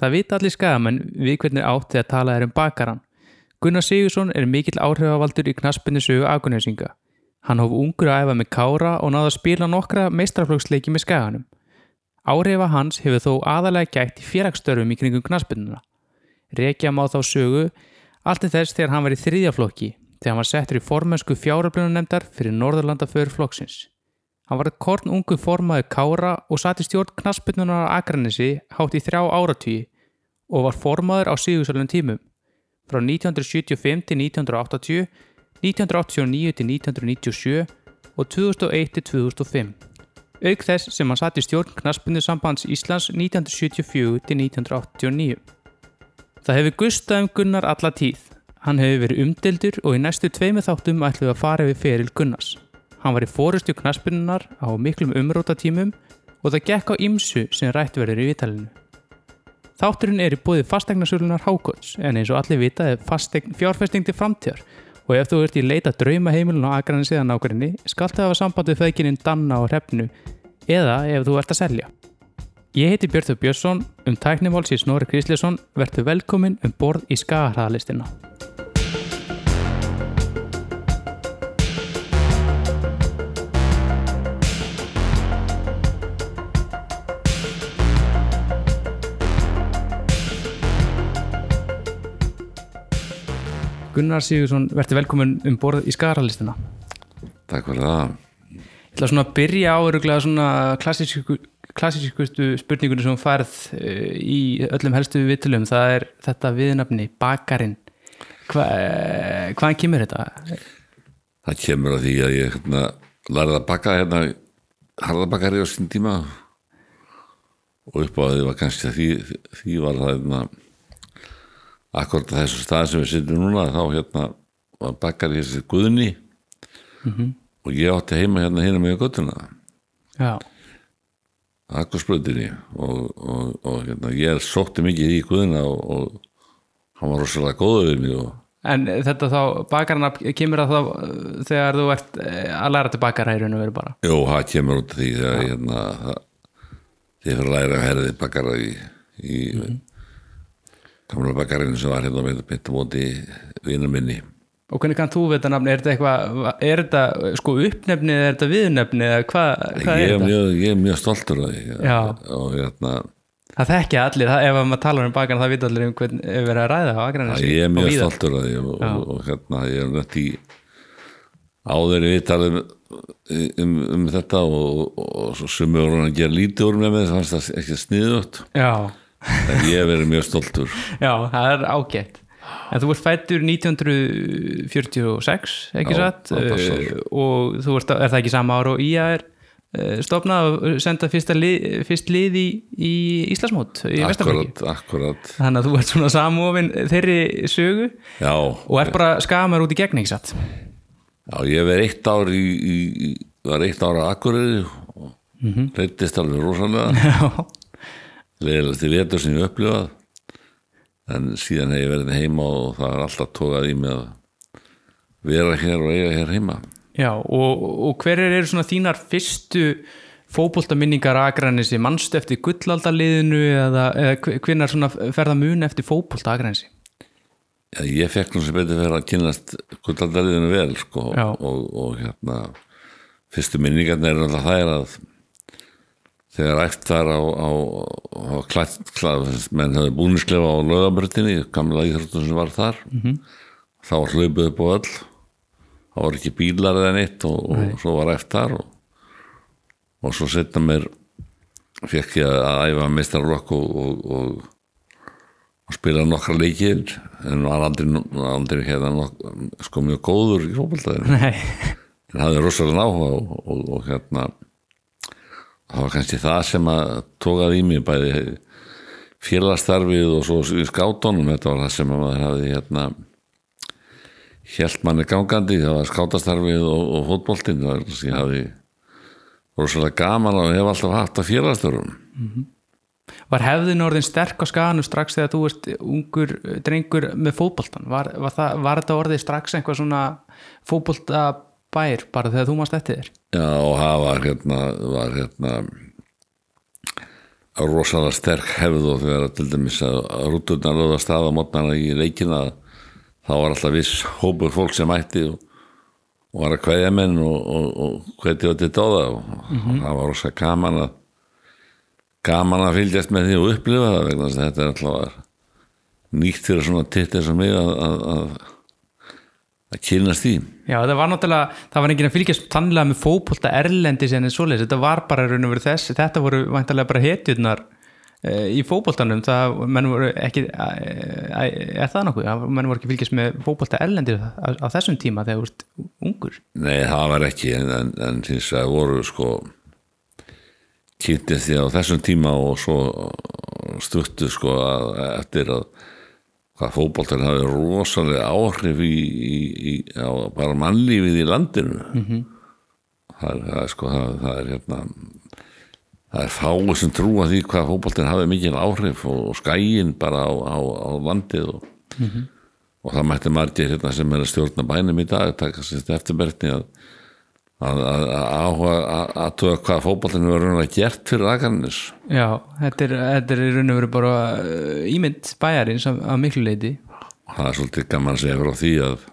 Það vita allir skagamenn við hvernig átt þegar talað er um bakaran. Gunnar Sigursson er mikill áhrifavaldur í knaspinni sögu afgunarsinga. Hann hóf ungur að æfa með kára og náða að spila nokkra meistraflóksleiki með skaganum. Áhrifa hans hefur þó aðalega gætt í félagsstörfum í kringum knaspinnuna. Rekja má þá sögu allt til þess þegar hann var í þriðjaflokki þegar hann var settur í formensku fjáröflununemdar fyrir Norðurlandaföður flokksins. Hann var korn ungu formaði kára og satt í stjórn knaspinnunar á Akranesi hátt í þrjá áratvíi og var formaður á síðusölun tímum frá 1975 til 1980, 1989 til 1997 og 2001 til 2005. Auk þess sem hann satt í stjórn knaspinnu sambands Íslands 1974 til 1989. Það hefur gustað um Gunnar alla tíð. Hann hefur verið umdeldur og í næstu tveimu þáttum ætluðu að fara við feril Gunnars. Hann var í fórustu knaspinnunar á miklum umrótatímum og það gekk á ymsu sem rætt verður í vitalinu. Þátturinn er í bóði fastegnarsölunar Hákots en eins og allir vita er fastegn fjárfesting til framtíðar og ef þú ert í leita drauma heimilun á agranin síðan ákveðinni skal það hafa samband við feðgininn Danna og Hrefnu eða ef þú ert að selja. Ég heiti Björn Björnsson, um tæknimál síð Snorri Krislesson, verður velkomin um borð í skagahraðalistina. Gunnar Sigursson, verður velkomin um borð í skagahraðalistina. Takk fyrir það. Ég ætla svona að byrja á öruglega svona klassísku, klassískustu spurningunni sem færð uh, í öllum helstu viðtölum, það er þetta viðnafni, bakarinn. Hva, uh, hvaðan kemur þetta? Það kemur að því að ég hérna, lærið að baka hérna harðabakari á sín tíma og upp á því að því, því var það hérna akkurat þessu stað sem við sittum núna þá hérna var bakari þessi guðni. Mm og ég átti heima hérna hérna með göttuna Já, akkursbröðinni og, og, og hérna, ég sótti mikið í guðina og, og hann var rosalega góður við mig og en þetta þá, bakarinn kemur það þá uh, þegar þú ert uh, að læra til í og veru bara. Jó, það kemur út af því þegar hérna, það, því fyrir að læra að herði bakara í, í gamla bakarinn sem var hérna með mitt móti vinnum minni Og hvernig kann þú við þetta nafni? Er þetta eitthvað, er þetta sko uppnefni eða er þetta viðnefni eða hvað, hvað ég, er þetta? mjög, ég er mjög stoltur af því Já. og hérna, Það þekkja allir, það, ef maður talar um bakarinn það vita allir um hvern er verið að ræða á Akranesi ég er mjög stoltur af því og, og, og hérna, ég er nætt í áður við talum um, um þetta og, og, og svo sumur hann að gera lítið úr með með þess að það ekki sniðut Já, ég verið mjög stoltur. Já, það er ágætt. En þú ert fættur 1946, ekki satt? Eh, og þú ert, er það ekki sama ára og IA er uh, stofnað og senda fyrsta lið, fyrst lið í, í Íslasmót í akkurat Þannig að þú ert svona samofin þeirri sögu já, og er bara skamar út í gegn, ekki satt? já, ég hef verið eitt ár í, í, var eitt ár á Akureyri og mm -hmm. reyndist alveg rosalega. Já, leiðilegst í vetur sem ég upplifað en síðan hef ég verið heima og það er alltaf tókað í mig að vera hér og eiga hér heima já og, og hverjir eru svona þínar fyrstu fótboltaminningar Akranesi, mannstu eftir gullaldaliðinu eða, eða hvernar svona ferða mun eftir fótbolta Akranesi? Já, ég fekk nú sem betur fyrir að kynast gullaldaliðinu vel sko, Já. og, og hérna fyrstu minningarna er alltaf þær að þegar æft þar á, á, á klætt menn hefði búnisklefa á lögabröttinni gamla íþróttum sem var þar. -hmm. þá var hlaupið upp á öll. Þá var ekki bílar eða neitt og, og svo var æft þar og, og svo setna mér fekk ég að æfa meistarlokk og, og, og og spila nokkra leikir en var aldrei, aldrei hérna nok, sko mjög góður í Nei, en hafði rosalega áhuga og, og, og hérna það var kannski það sem að tókaði í mig bæði félagstarfið og svo í skátunum. Þetta var það sem að maður hafði hérna hjælt manni gangandi. Það var skátastarfið og, og fótboltinn. Það var ég hafði rosalega gaman og hef alltaf haft að félagstarfum var hefðin orðin sterk á skanu strax þegar þú ert ungur drengur með fótboltan? Var, var, var þetta orðið strax einhvað svona fótboltabær bara þegar þú mást eftir þér? Já, og það var hérna, var hérna rosalega sterk hefð og þegar til dæmis að rúturnar lögða stað á mótnana í leikina þá var alltaf viss hópur fólk sem mætti og, og var að kveðja menn og, og, og hvernig var þetta á það. Og það var rosalega gaman að gaman að fylgjast með því og upplifa það vegna þess að þetta er alltaf nýtt fyrir svona titt eins og mig að, að, að, að kynast því. Já, það var náttúrulega, það var enginn að fylgjast tannlega með fókbólta erlendis en svoleiðis, þetta var bara raun og verið þess, þetta voru vantarlega bara hetjurnar e, í fókbóltanum, það, menn voru ekki, e, e, er það nokkuð, menn voru ekki fylgjast með fókbólta erlendis á, á þessum tíma þegar þú ert ungur. Nei, það var ekki, en, en, en þess að voru sko kynntið því á þessum tíma og svo stuttu sko að eftir að hvað fótboltar hafi rosalega áhrif í, í, í bara mannlífið í landinu mm -hmm. það, það er sko það, það er hérna það er fáið sem trúa því hvað fótboltar hafi mikil áhrif og, og skæin bara á, á, á landið og, mm -hmm. og það mætti margir hérna sem er að stjórna bænum í dag taka sérst eftirberðni að að aðtuga hvað fókbaltinu verður raun að gert fyrir Akarnis Já, þetta er, þetta er raun og veru bara uh, ímynd bæjarins af miklu leiti það er svolítið gaman að segja frá því að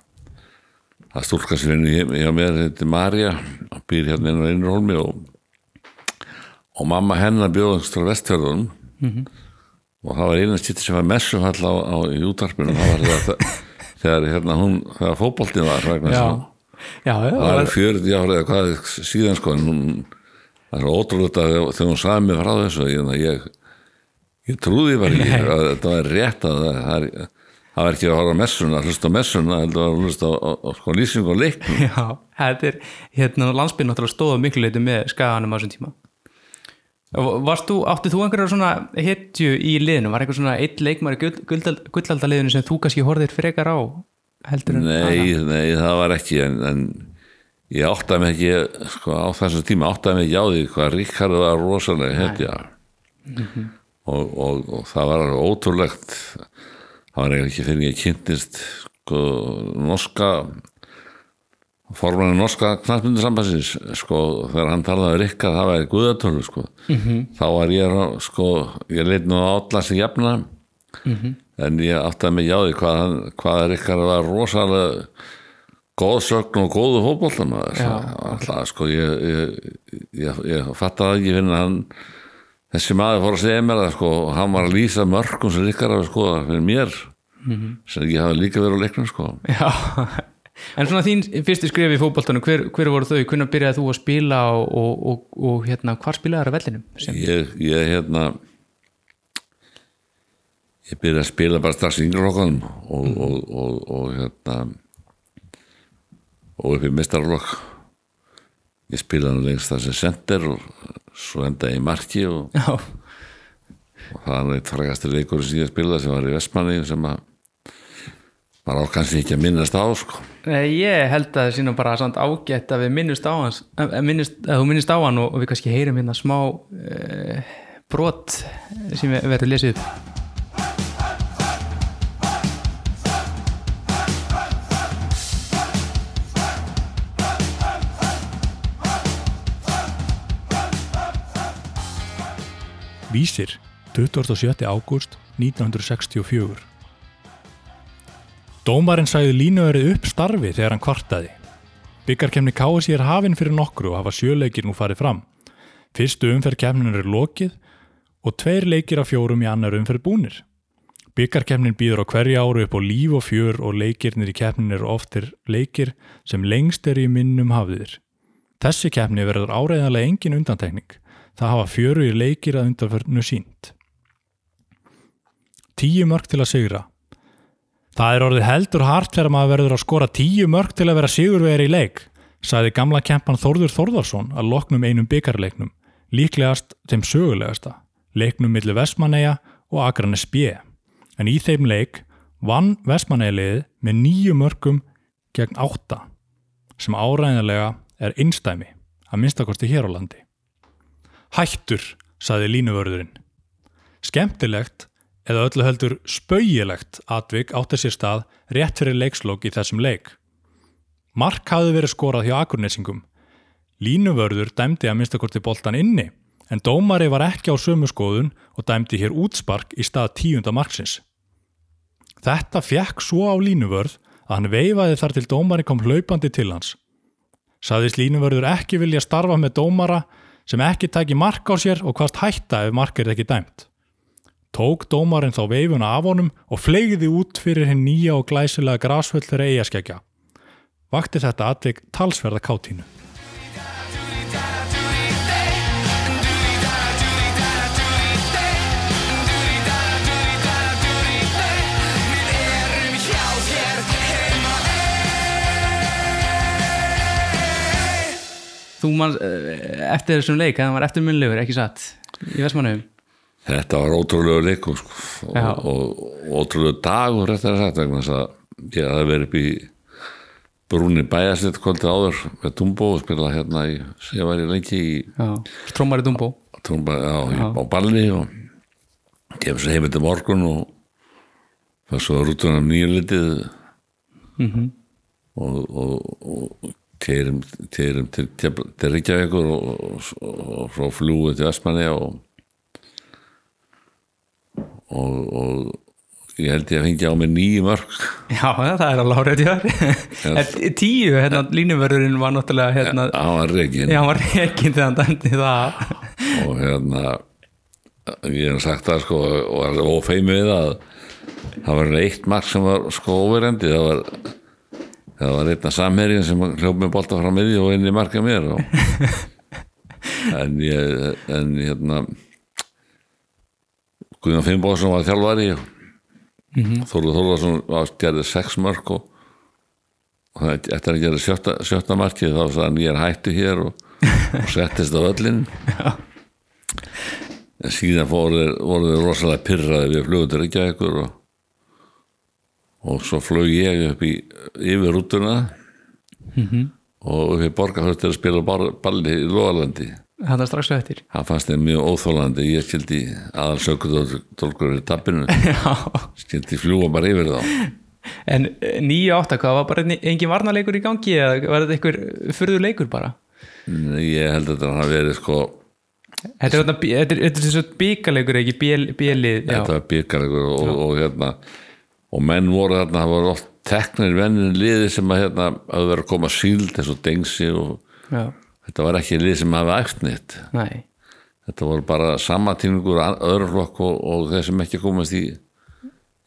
að stúlkasvinni hjá mér þetta er Marja og býr hérna inn á Einrólmi og, og mamma hennar bjóðast á vestfjörðunum. Mm -hmm. og það var eina stýtti sem var messum all á, á í útarpinu var þegar hérna þegar fókbaltinu var Já Já, já, það er 40 ára eða hvað síðan sko en hún, það er ótrúlega þegar hún sagði mig frá þessu ég, ég, ég trúði bara ekki að þetta var rétt að það, það, er, það var ekki að horfa messuna hlusta messuna, það var að hlusta á, á, á lýsing og leiknum. Já, þetta er, hérna landsbyrn náttúrulega stóða miklu leitu með skaganum á þessum tíma. Þú, áttið þú einhverjar svona hittju í liðinu, var eitthvað svona eitt leikmar í gullaldaliðinu sem þú kannski horfðir frekar á heldur en nei, nei, það var ekki en, en ég áttaði mig ekki sko, á þessum tíma áttaði mig ekki á því hvað Ríkard var rosalega hetja mm -hmm. og, og, og það var ótrúlegt það var ekki fyrir ég kynntist sko, norska formanir norska knallmyndisambansins sko, þegar hann talaði Ríkard það var guðatölu sko. mm -hmm. þá var ég sko, ég leitt nú á alla sem jafna mm -hmm en ég átti að mig jáði hvað, hvað er ykkar að vera rosalega góð sögn og góðu fókbóltan alltaf sko ég, ég, ég, ég fattaði ekki finna hann þessi maður fór að segja mér að sko hann var að lýsa mörgum sem ykkar að sko fyrir mér mm -hmm. sem ég hafi líka verið á leiknum sko. Já, en svona þín fyrstu skrif í fókbóltanum, hver, hver voru þau? Hvernig byrjaði þú að spila og, og, og, og hérna, hvar spilaði það á vellinum? Ég hérna ég byrjaði að spila bara strax í yngrelokkanum og, mm. og, og, og hérna og upp í mistarlokk ég spilaði lengst það sem sender og svo endaði í marki og það var eitt frægastur leikur sem ég spilaði sem var í Vestmanni sem að maður á kannski ekki að minnast á sko. Ég held að það sé nú bara ágætt að við minnast á hans minnist, að þú minnist á hann og við kannski heyrum hérna smá uh, brot sem verður lesið upp Vísir, 27. ágúst 1964 Dómarinn sæði línuverið upp starfi þegar hann kvartaði. Byggarkemni KSI er hafinn fyrir nokkru og hafa sjöleikir nú farið fram. Fyrstu umferð kemnin er lokið og tveir leikir af fjórum í annar umferð búnir. Byggarkemnin býður á hverja áru upp á líf og fjör og leikirnir í kemnin eru oftir leikir sem lengst er í minnum hafiðir. Þessi kemni verður áreiðanlega engin undantekning það hafa fjöru í leikir að undanförnu sínt. Tíu mörg til að sigra. Það er orðið heldur hart þegar maður verður að skora tíu mörg til að vera sigurvegir í leik, sagði gamla kempan Þórður Þórðarsson að loknum einum byggarleiknum, líklegast þeim sögulegasta, leiknum millir Vestmanneia og Akranes B. En í þeim leik vann Vestmanneiliðið með nýju mörgum gegn átta, sem áræðinlega er einstæmi, að minnstakosti hér á landi. Hættur, saði línuvörðurinn. Skemmtilegt eða öllu heldur spauilegt atvik átti sér stað rétt fyrir leikslokk í þessum leik. Mark hafði verið skorað hjá akurnesingum. Línuvörður dæmdi að minnstakorti boltan inni en dómari var ekki á sömu skoðun og dæmdi hér útspark í stað tíunda marksins. Þetta fekk svo á línuvörð að hann veifaði þar til dómari kom hlaupandi til hans. Saðist línuvörður ekki vilja starfa með dómara sem ekki tæki mark á sér og hvaðst hætta ef mark er ekki dæmt. Tók dómarinn þá veifuna af honum og fleiði út fyrir hinn nýja og glæsilega grásvöldur eigaskækja. Vakti þetta atvik talsverða kátínu. Þú mann eftir þessum leik, það var eftirminnlegur, ekki satt? Í Vestmannum Þetta var ótrúlega leikum sko, og, og, og ótrúlega dagur eftir að sagt vegna þess að ég hafði verið upp í brúni bæjarslitt kvöldi áður með Dumbo og spila hérna í, ég var í lengi í Trómari Dumbo. Trúmba, já, já. á balli og kemur svo heim eftir morgun og það svo rútunum nýjulitið mm -hmm. og, og, og keirum, til, Ríkjavíkur og, og, svo flúið til Vestmanni og, og og ég held ég að fengi á mig nýju mörg Já, það er alveg árið þar Tíu, hérna, línuvörðurinn var náttúrulega hérna, á að reikin já, hann var reikinn þegar hann dæmdi það. Og hérna ég hef sagt það sko og er ófeimið við að það var eitt mark sem var sko óverendi það var það var einna samherjinn sem hljóf með bolta frá miði og inn í marka mér og, en ég en hérna Guðjón Finnbóðsson var þjálfari. Mm -hmm. Þólarsson var gerði sex mörg og, og það- eftir að gera sjötta, sjötta markið þá sagði hann ég er hættu hér og, og settist á öllin en síðan voru þeir, rosalega pyrraði við flugur ekki að ykkur og, og svo flög ég upp í yfir rútuna. Og upp í borgarhörst til að spila bar- balli í Lóalandi Hann er strax á eftir. Það fannst þeim mjög óþólandi ég skildi aðal sökudólkur í tappinu. Skildi fljúa bara yfir þá. En eh, níu átta, hvað var bara engin varnarleikur í gangi eða var þetta einhver furður leikur bara? Ég held að það verið sko Þetta er þarna bí- þetta þetta þessu bíkaleikur ekki já, þetta var byggarleikur og, og, hérna og menn voru þarna, það voru oft teknir vennin liði sem að hérna hafði verið að koma síld eins og dengsi og já, þetta var ekki lið sem hafi ægt nýtt nei. Þetta voru bara samatíningur öðru flokk og, og þeir sem ekki komast í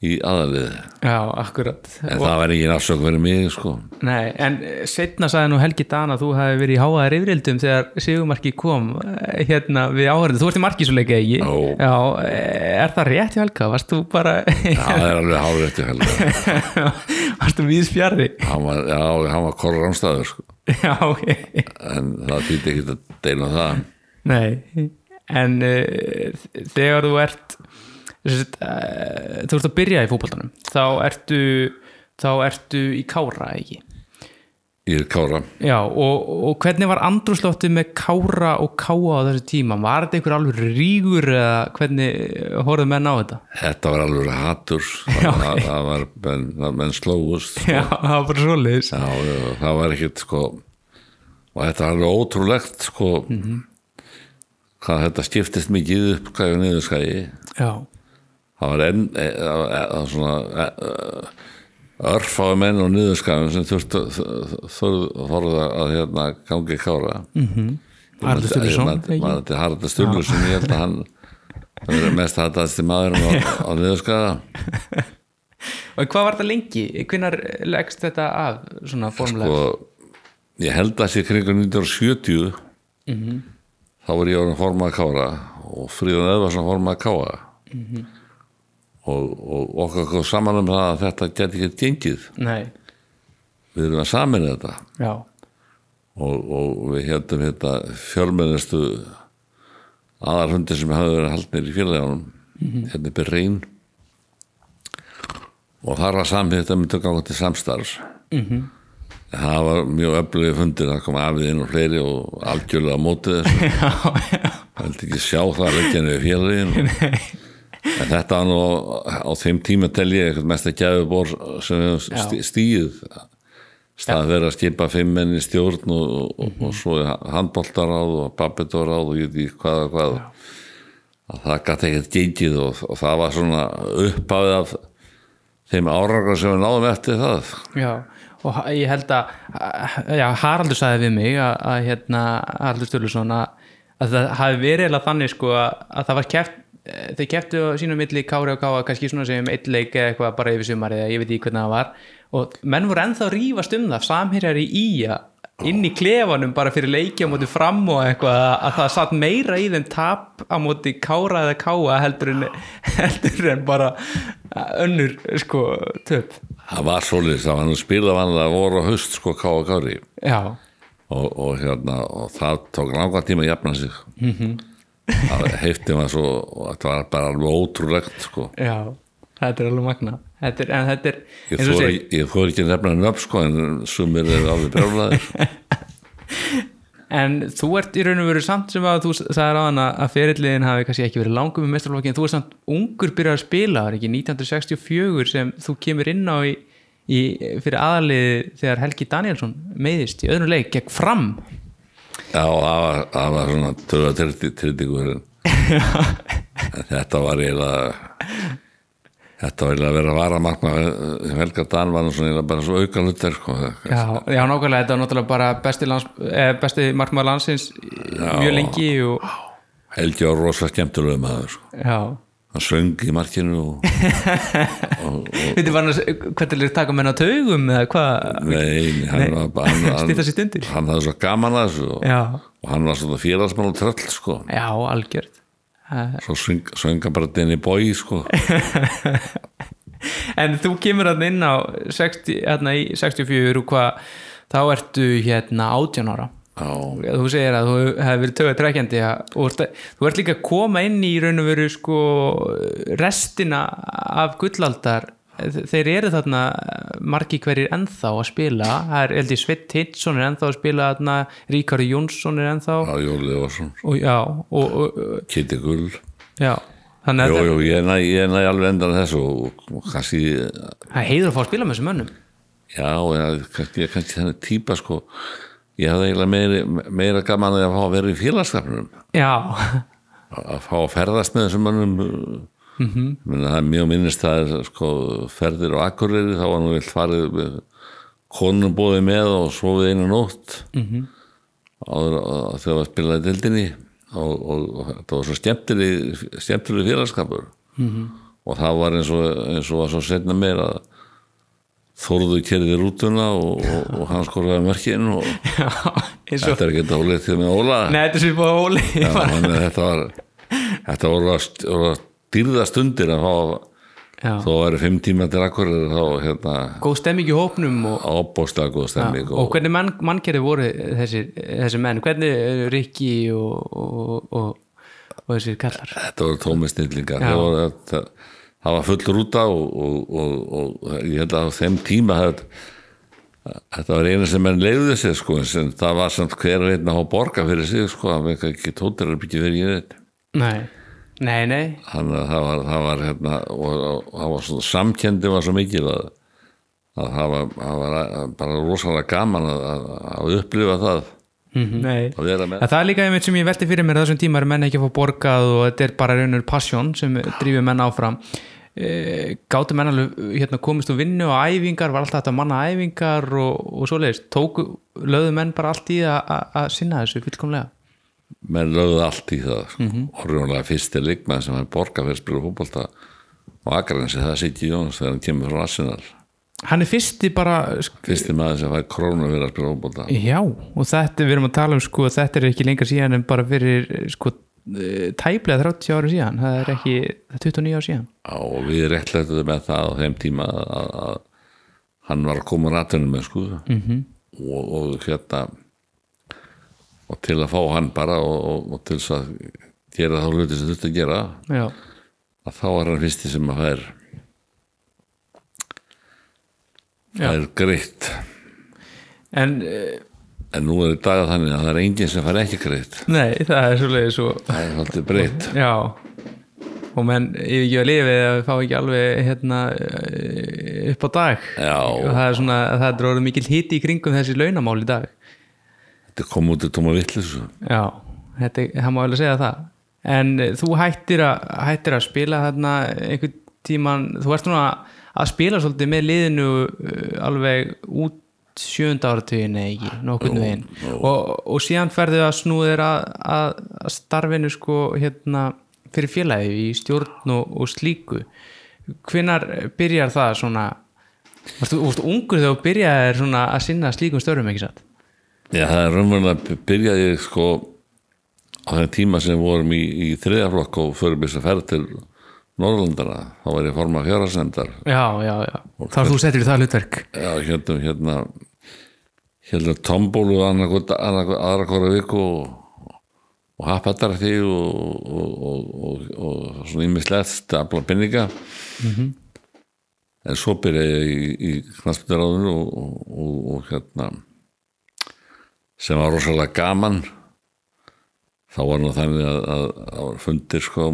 í aðalið Já, akkurat en það var engin afsök fyrir mig sko Nei, en setna sagði nú Helgi Dan að þú hefði verið í háaðar yfirildum þegar Sigumarki kom eh, hérna við áhörðu, þú ert í markísuleika ekki Jó. Já, eh, er það rétt hjá Helga? Varst þú bara það er alveg hárið eftir helga Varst þú víðs fjarrri? hann var, já, hann var korra ánstæður sko. Já, ok en það býtti ekki að deila um það Nei, en uh, þegar þú ert þú ert að byrja í fótboltanum. Þá ertu þá ertu í Kára, ekki? í kára. Já, og, og hvernig var andrúslóttið með Kára og Káa á þessu tíma? Var þetta einhver alveg rígur eða hvernig horfðu menn á þetta? þetta var alveg hatur. Það, það, það var menn, menn slóust Já, það var bara svoleiðis. Já, já, það var ekkit sko og þetta var alveg ótrúlegt sko hvað þetta skiptist mikið upp hvað er niðurskæði Já, það var enn e, e, svona e, e, örfáði menn og niðurskæðum sem þurftu þorða að hérna gangi kára. Mm Haraldur Sturluson, maður til Haraldur Sturluson ég held að hann það verið mest hættast í maðurum á, á niðurskæða og hvað var þetta lengi? Hvenær leggst þetta af svona formulega? og ég held að sér kringu 1970 þá var ég orðin formað kára og Fríðan Eðvarsson formað káa og, og okkar kom saman um það að þetta geti ekki gengið. Nei, við erum að samina þetta. Já, og, og við heldum þetta fjölmennistu aðarhundi sem hafði verið haldnir í félagjónum hérna upp í reyn og þar var samið þetta myndi ganga til samstarfs. -hmm. það var mjög öflugið fundir það kom afið inn og fleiri og algjörlega mótið þessu. Það held ekki sjá það leikjani við félagin en þetta nú á þeim tíma tel ég mest að gæðu bor stíð stað verið að skipa fimm menn í stjórn og, og, og svo handboltaráð og babetoráð og ég veit ekki hvað og hvað. Að það gæti ekkert gengið og, og það var svona uppafið af þeim árangar sem við náðum eftir það. Já, og ég held að já, Haraldur sagði við mig að, að hérna, Haraldur Sturluson að, að það hafi verið eða þannig sko að, að það var keft þeir keftu á sínum milli Kári og Káa kannski svona sem eitt leik eða eitthvað bara yfir sumar eða ég veit ekki hvernig það var. Og menn voru ennþá að rífast um það samherjar í ía inn í klefanum bara fyrir leiki á móti fram og eitthvað að, að það satt meira í þeim tap á móti Kára eða Káa heldur en, heldur en bara önnur sko töp. Það var svolítið, það var nú spila vanlega voru á haust sko ká og kári. Og, og, hérna, og það tók langa tíma að jafna sig. Það heifti maður svo þetta var bara alveg ótrúlegt sko. Já, þetta er alveg magna þetta er, en þetta er ég þóri þori ekki nefna nöfn sko en sumir er alveg brjálaðir. En þú ert í raun og veru samt sem að þú sagðir á hana að ferillin hafi kannski ekki verið langum í mestralokki en þú ert samt ungur byrjar að spila var ekki 1964 sem þú kemur inn á í, í, fyrir aðalið þegar Helgi Danielsson meiðist í öðrum leik gegn fram já það var, svona töða trýtingur en þetta var eiginlega þetta var eiginlega að vera að vara markma Helga Dan var svona bara svo auka hlutir sko Já, já, nákvæmlega, þetta var náttúrulega bara besti, eh, besti markmaður landsins mjög lengi og Helgi var rosa skemmtulega maður sko. já, hann söng í markinu og, Þetta var hann hvernig er taka menn á taugum eða hvað? Nei, hann var bara hann, hann, stýta sér stundir. hann hafði svo gaman að þessu og, og hann var svona félagsmann og tröll sko. Já, algjört. Eh, svo söng, sönga bara í bói sko. En þú kemur hann inn á 60, hérna í 64 og hvað, þá ertu hérna 18 ára þú segir að þú hefði verið tögað trekkjandi og þú ert líka að koma inn í raun og veru sko restina af gullaldar. Þeir eru þarna margi hverjir ennþá að spila. Það er Eldi Sveit Hinsson er ennþá að spila þarna Ríkari Jónsson er ennþá. Já, Jóli og Kitty Gull. Já að jú, ég næ, alveg endan þessu og, kannski, það er heiður að fá að spila með þessum mönnum. Já, ég kannski þannig típa sko ég hafði eiginlega meiri, meira gaman að fá að vera í félagskapnum að fá að ferðast með þessum mönnum mm Mhm. -hmm. það er mjög minnist það er sko ferðir og akkurýri þá var nú vilt farið með konum bóðið með og svofið einu nótt mm. -hmm. þegar var spilaði dildinni og, og, og það var svo skemmtileg skemmtileg félagskapur Mhm. -hmm. og það var eins og, eins og var svo setna meir að Þórðu kerði rútuna og, og, og hann skorðaði mörkin og já og þetta er ekki dálítið til með Óla. Nei, þetta er sér búið Óli. Já, að þetta var þetta voru að, dýrða stundir að fá Já. þó eru fimm tíma til akkur þá hérna góð stemming í hópnum og, ábóðslega góð stemming og, og hvernig mann, mannkerði voru þessir, þessir menn, hvernig eh, Rikki og, og, og, og þessir kallar þetta voru tómi snillingar. Já. það, voru, þetta, það var full rúta og, og, og, og ég held að á þeim tíma það, þetta var eina sem menn leiði sig sko, en það var samt hver og einn að hafa borga fyrir sig sko, það var ekki tóttir að byggja fyrir ég veit Nei, nei, nei. Þannig að það var, það var hérna og, og það var svona samkendi var svo mikil að, að það var, var bara rosalega gaman að, að upplifa það Vera með. Það er líka einmitt sem ég velti fyrir mér þessum tíma er menn ekki að fá borgað og þetta er bara raunur passion sem drífur menn áfram. E, Gáttu menn alveg hérna, komist og vinnu og æfingar, var alltaf þetta manna æfingar og, og svoleiðist, tóku lögðu menn bara allt í að- að að sinna þessu fullkomlega? Menn lögðu allt í það mm -hmm. orðunlega fyrsti leikmann sem hann borga fyrir að spila fútbolta og Akransi það sitt í Jóns þegar hann kemur frá Arsenal Hann er fyrsti bara fyrsti maður sem fær krónu fyrir að spila fútbolta Já, og þetta við erum að tala um sko, þetta er ekki lengur síðan en bara fyrir sko, eh, tæplega 30 ára síðan. Það er ekki, það er 29 ára síðan. Já, og við réttlættum með það á þeim tíma að, að hann var að koma rættunum með sko. Mm -hmm. og, og hérna og til að fá hann bara og, og, til að gera þá hluti sem þurfti að gera Já, að þá var hann fyrsti sem að fær Já. það er greitt. En eh, en nú er þetta þannig að það er enginn sem fær ekki greitt. Nei, það er svoleiðis svo það er alltaf breytt. Já. Og menn yfir ekki að eða fá ekki alveg hérna, eh, upp á dag. Já. og það er svona, það er orðið mikil hiti í kringum þessi launamál í dag. Þetta kom út í tóma vittlis Já, þetta, það má vel að segja það. En eh, þú hættir að, hættir að spila þarna einhvern tíman, þú ert núna að spila svolítið með liðinu uh, alveg út sjönda áratugin eða ekki, nokkurnu veginn. og, og síðan ferðu að snúðir að, að, að starfinu sko hérna fyrir félagi í stjórn og, og slíku. Hvenar byrjar það svona Varstu, varstu ungur þegar þú byrjaðir svona að sinna slíkum störfum ekki satt? Já, það er raunverulega byrjaði sko á þeim tíma sem við vorum í, í þriðaflokk og förum þess að ferð til Norrlandara, þá var ég forma fjárhagsendar Já, já, já. Þá er þú settir í það hlutverk. Já, hérna hérna hérna tombólu aðra hvora viku og, og happatar því og, og, og, og, og svona ímislegt afla penninga en svo byrja ég í, í knastbyrðaráðinu og, hérna sem var rosalega gaman þá var nú þannig að, að, að fundir sko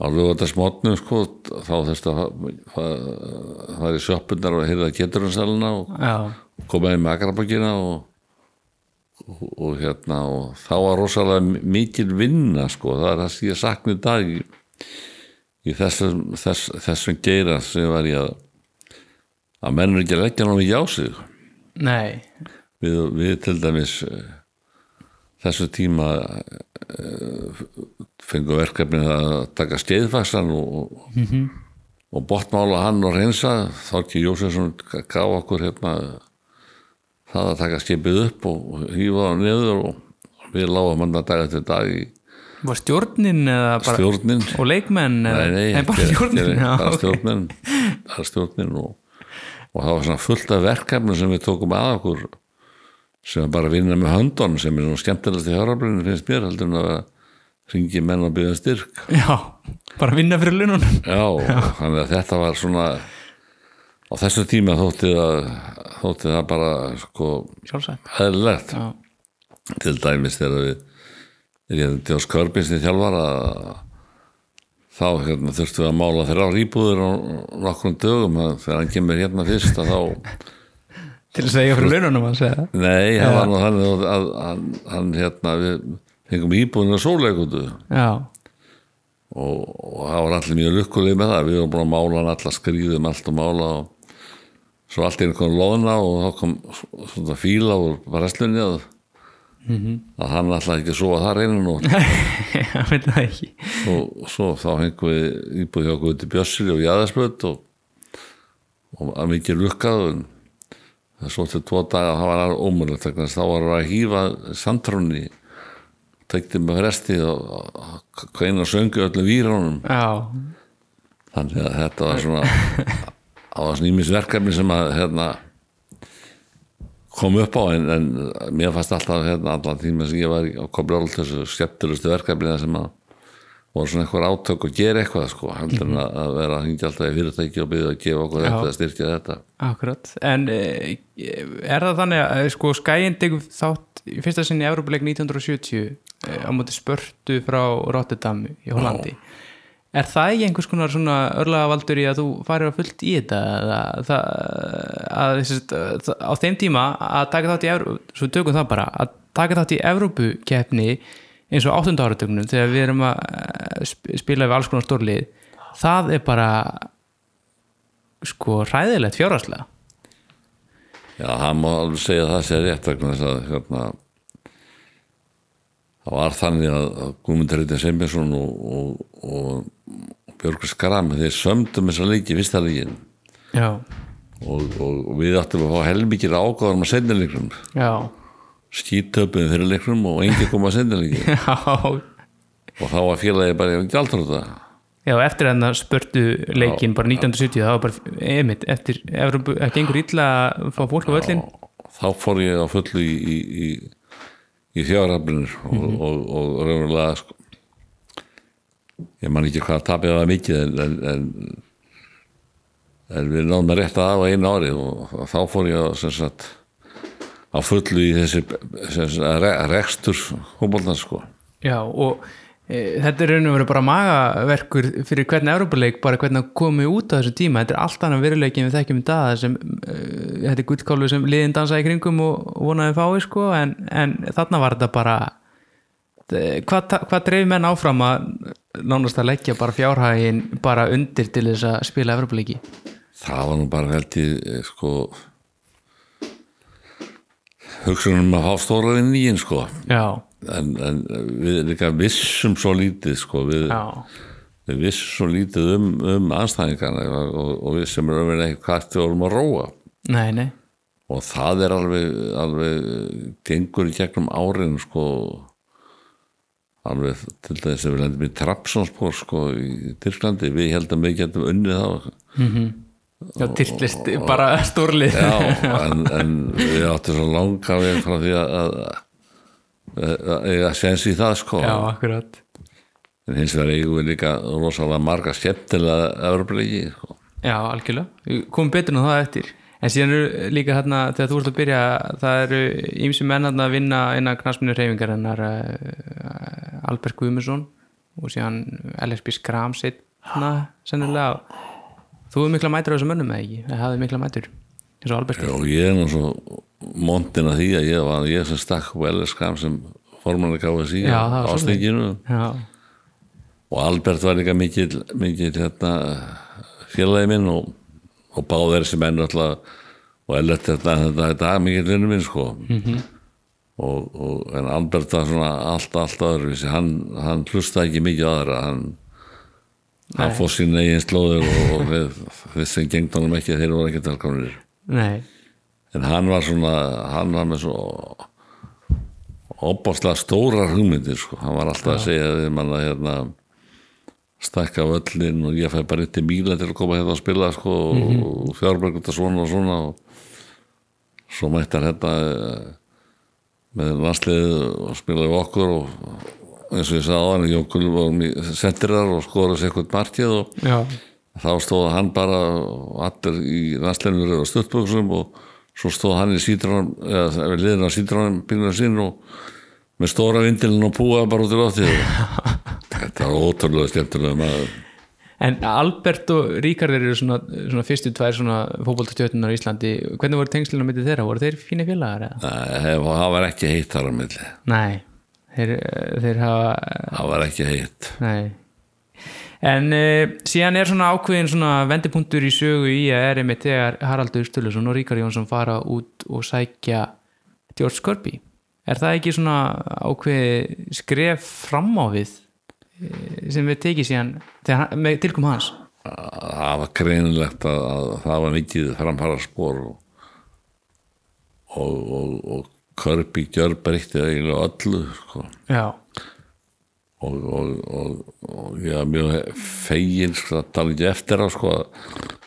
á lögatarsmotnu sko þá þess að það er í sjöppunar og heyrða geturumsalina og Já, komaði með agrabakina og, og, og hérna og þá var rosalega mikil vinna sko, það er það sem ég sakna í dag í, í þessum, þess, þessum geira sem var ég að að menn er ekki að leggja námið á sig. Nei, við, við til dæmis þessu tíma uh, fengum verkefni að taka skeiðfassan og, og, og botmála hann og reynsa Þorki Jósefsson gaf okkur hérna það að taka skipið upp og, hýfa það niður og við lágum hann að dag eftir dag í var stjórnin eða bara stjórnin. Og leikmenn eða, nei, nei, bara stjórnin bara stjórnin. Bara stjórnin og, og það var svona fullt af verkefni sem við tókum að okkur sem bara vinna með höndun sem er nú skemmtilegast í hjárabrinu finnst mér heldur en að ringi menn og byggja styrk. Já, bara vinna fyrir lununum já, þannig að þetta var svona á þessu tíma þótti það þótti það bara sko já, til dæmis þegar við erum Djós Körbins í þjálfar að þá hérna, þurftum við að mála þeirra á rýbúður á nokkrum dögum. Þegar hann kemur hérna fyrst að þá til að segja fyrir lununum að segja nei, það var nú þannig að, að, að hann hérna við fengum íbúðinu að sóleikutu já, og, og það var allir mjög lukkuleg með það. Við vorum búin að mála hann allar skrýðum allt og mála og svo allt einu kom loðna og þá kom svona fíla og var restlunni að, að hann alltaf ekki að sofa þar einu nótt. Ég veit það ekki. Og svo þá hengum við íbúið hjá okkur til Bjössili og Jæðarsböld og, og að mikið lukkað en það svo til tvo daga það var þess að þá var að hýfa sandtrónni tekti með resti og hveina söngu öllum výrónum þannig að þetta var svona það var svona ímisverkefni sem að hérna kom upp á en, en mér fannst alltaf hérna allan tíma sem ég var á Rólt þessu skemmtilegustu verkefni sem að voru svona eitthvað átök og gera eitthvað sko, heldur en að að vera að hingja alltaf í fyrirtæki og byggja að gefa okkur þetta að styrkja þetta. Akkurat. En eh, er það þannig að sko skæin tegur þátt í fyrsta sinni í Európuleik 1970 eh, á móti spörtu frá Rotterdam í Hollandi. Er það ekki einhvers konar svona örlagavaldur í að þú farir að fullt í þetta? Það, að, sérst, að, á þeim tíma að taka þátt í Evrópu, svo tökum það bara að taka þátt í Evrópukeppni eins og áttunda áratögnum þegar við erum að eh, sp- spila við alls konar stórlið það er bara sko hræðilegt fjárhagslega. Já, það má alveg segja að það sé rétt vegna þess að hérna það var þannig að að Guðmundur Sveinbjörnsson og, og, og Björgur Skram þeir sömdum þessa leiki fyrsta leikin já, og, og, við áttum að fá helmikið ágáðum að senda leiknum. Já, skítöpum fyrir leiknum og engi kom að senda já. Og þá var félagi bara ekki aldrei þetta já, eftir að spörtu leikin bara 1970, það var bara einmitt, eftir, Evrópu, það gengur illa að fá fólk á völlin þá fór ég á fullu í, í, í, í þjáraflinur og, og, og raunverulega sko, ég man ekki hvað tapið var mikið en, en, en, en við náðum að rétta af á einu ári og þá fór ég á, sem sagt, á fullu í þessi re, rekstur hómboltan sko. Já, og e, þetta er raun og verið bara magaverkur fyrir hvern Európa-leik, bara hvernig að komi út á þessu tíma, þetta er allt annað veruleikin við þekkjum í dag, sem uh, þetta er gullkálu sem liðin dansa í kringum og vonaði fái sko, en, en þarna var þetta bara e, hvað, hvað dreif menn áfram að nánast að leggja bara fjárhægin bara undir til þess að spila Európa-leiki það var nú bara held ég sko hugsunum að fá stóra í einn sko en, en við líka vissum svo lítið sko. Við, við vissum svo lítið um, um anstæðingarna og, og við sem erum ekki hvað við vorum að róa. Nei, nei. Og það er alveg, alveg gengur í gegnum árin sko. Alveg til þess að við lendum í Trapsonspor sko í Tyrklandi, við heldum við getum unnið þá Já, tyrtlist bara stórlið. Já, en, en við áttum svo langa við frá því að að, að, sens í það sko. Já, akkurat. En hins vegar eigum við líka rosalega marga skemmtilega öðrublegi sko. Já, algjörlega, komum betur en það eftir. En síðan eru líka hérna þegar þú ert að byrja, það eru ýmsi menn að vinna innan knastminu reyfingar hennar uh, Albert Guðmundsson og síðan LSB Skram sittna sennilega þú hefur mikla mætur á þessum mönnum eða ekki, það hafði mikla mætur? Eins og Albert. Og ég er svo montin að því að ég var ég sem stakk og LSKM sem formann að gáða sí Já, það var ástinginu Já, og Albert var líka mikil, mikil hérna, félagi minn og, og báður þessi menn alltaf og Ellert þetta, þetta, þetta er mikil vinnu minn sko. -hmm. og, og en Albert var svona allt, allt öðruvísi. Hann, hann hlusta ekki mikið aðra. Hann, hann fór sín eigin slóður og, við, við sem gengt honum ekki þeir voru ekki velkomnir. Nei, en hann var svona hann var með svo opáslega stórar hugmyndir sko. hann var alltaf að segja við manna hérna stækka völlin og ég fæ bara eitt til míla til að koma hérna að spila sko, og fjárbergunda svona og svona. Og svo mættar hérna eh, með landsliðið og spilaði okkur og eins og ég sagði á hann Jón Gullvá sendirar og skoraði sér eitthvað markið og já, þá stóð hann bara allir í landsleginur og stuttböksum og svo stóð hann í sítránum eða liðin á sítránum bílunum sín og með stóra vindilin og púa bara út í loftið þetta var ótrúlega skemmtilega maður En Albert og Ríkard eru svona, svona fyrstu tvær svona fótboltastjötunar í Íslandi hvernig voru tengslinu á milli þeirra? Voru þeir fínir félagar? eða? Nei, það var ekki heitt þar á milli Nei, þeir, þeir hafa það var ekki heitt Nei En uh, síðan er svona ákveðin svona vendipunktur í sögu í að er einmitt þegar Haraldur Sturluson og Ríkar Jónsson fara út og sækja George Kirby. Er það ekki svona ákveði skref fram á við eh, sem við tekið síðan þegar, með tilkom hans? það var greinilegt að, að það var mikið framfara spór og, og, og, og Körpi gjör breytti eiginlega öllu sko. Já, og, og, og, og ég var mjög fegin sko, að tala ekki eftir á sko,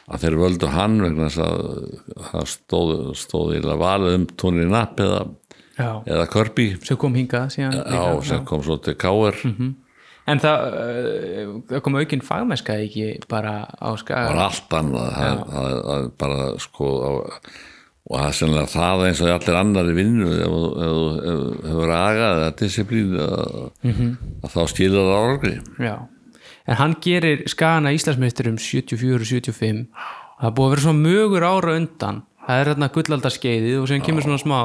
að þeir völdu hann vegna það stóð, stóð eiginlega valið um tónir napp eða, eða Körpi sem kom hingað síðan já, sem kom svo til Káir En það, uh, það kom aukinn fagmennska ekki bara á var skaga allt annað það, það, það bara sko á, og það er sennilega það eins og allir annar í vinnu ef þú- ef þú ef þú hefur agað eða disciplín að, að þá skilur það árangri. Já, en hann gerir skana Íslandsmeisturum 74-75 það búið að vera svona mögur ára undan. Það er hérna gullaldarskeiðið og sem kemur svona smá.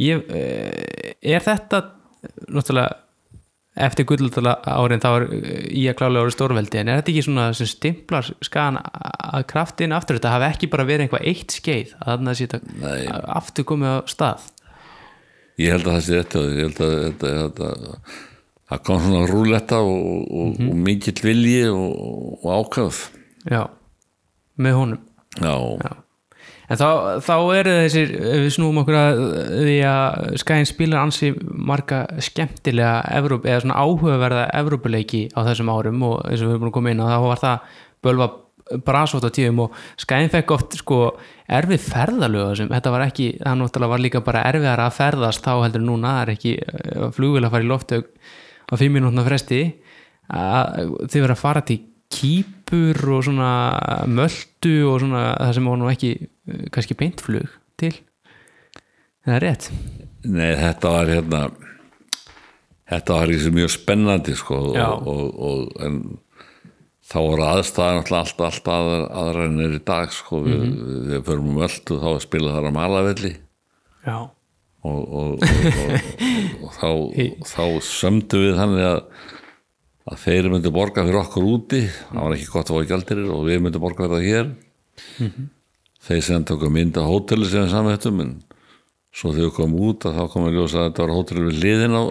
Ég, eh, er þetta náttúrulega eftir gullaldar árin þá er eh, í að klálega árið stórveldi en er þetta ekki svona sem stimplar skana að kraftin aftur? Þetta hafi ekki bara verið einhvað eitt skeið að þarna þetta aftur komið á stað. Ég held að það sé þetta ég held að þetta, það kom svona rúletta og, og, og mikill vilji og, og ákvæð Já, með honum. Já, Já. En þá, þá eru þessir, við snúum okkur að því að Skæin spilar ansi marga skemmtilega Evróp, eða svona áhugaverða Evrópuleiki á þessum árum og eins og við erum búin að koma inn og þá var það bölva brasótt á tíðum og Skæin fekk oft sko erfið ferðalöga sem þetta var ekki, það náttúrulega var líka bara erfiðar að ferðast þá heldur núna, það er ekki flugvel að fara í loftaug á fimm minútna fresti. Þið verða að fara til kýpur og svona möldu og svona það sem var nú ekki eh, kannski beintflug til. Það er rétt? Nei þetta var hérna þetta var ekki mjög spennandi sko og, og, og, en þá voru aðstæðan alltaf alltaf, aðra, aðra en er í dag sko við, Mhm. við förum um öll og þá spila þar á malavelli. Já, og, og, og, og, og þá, þá sömdu við þannig að, að þeir myndu borga fyrir okkur úti. Það var ekki gott að fá gjaldir og við myndu borga fyrir það hér þeir sem tóku mynd á hóteli sem samvættum en svo þegar við komum út að þá komum við ljósa að þetta var hóteli við liðin á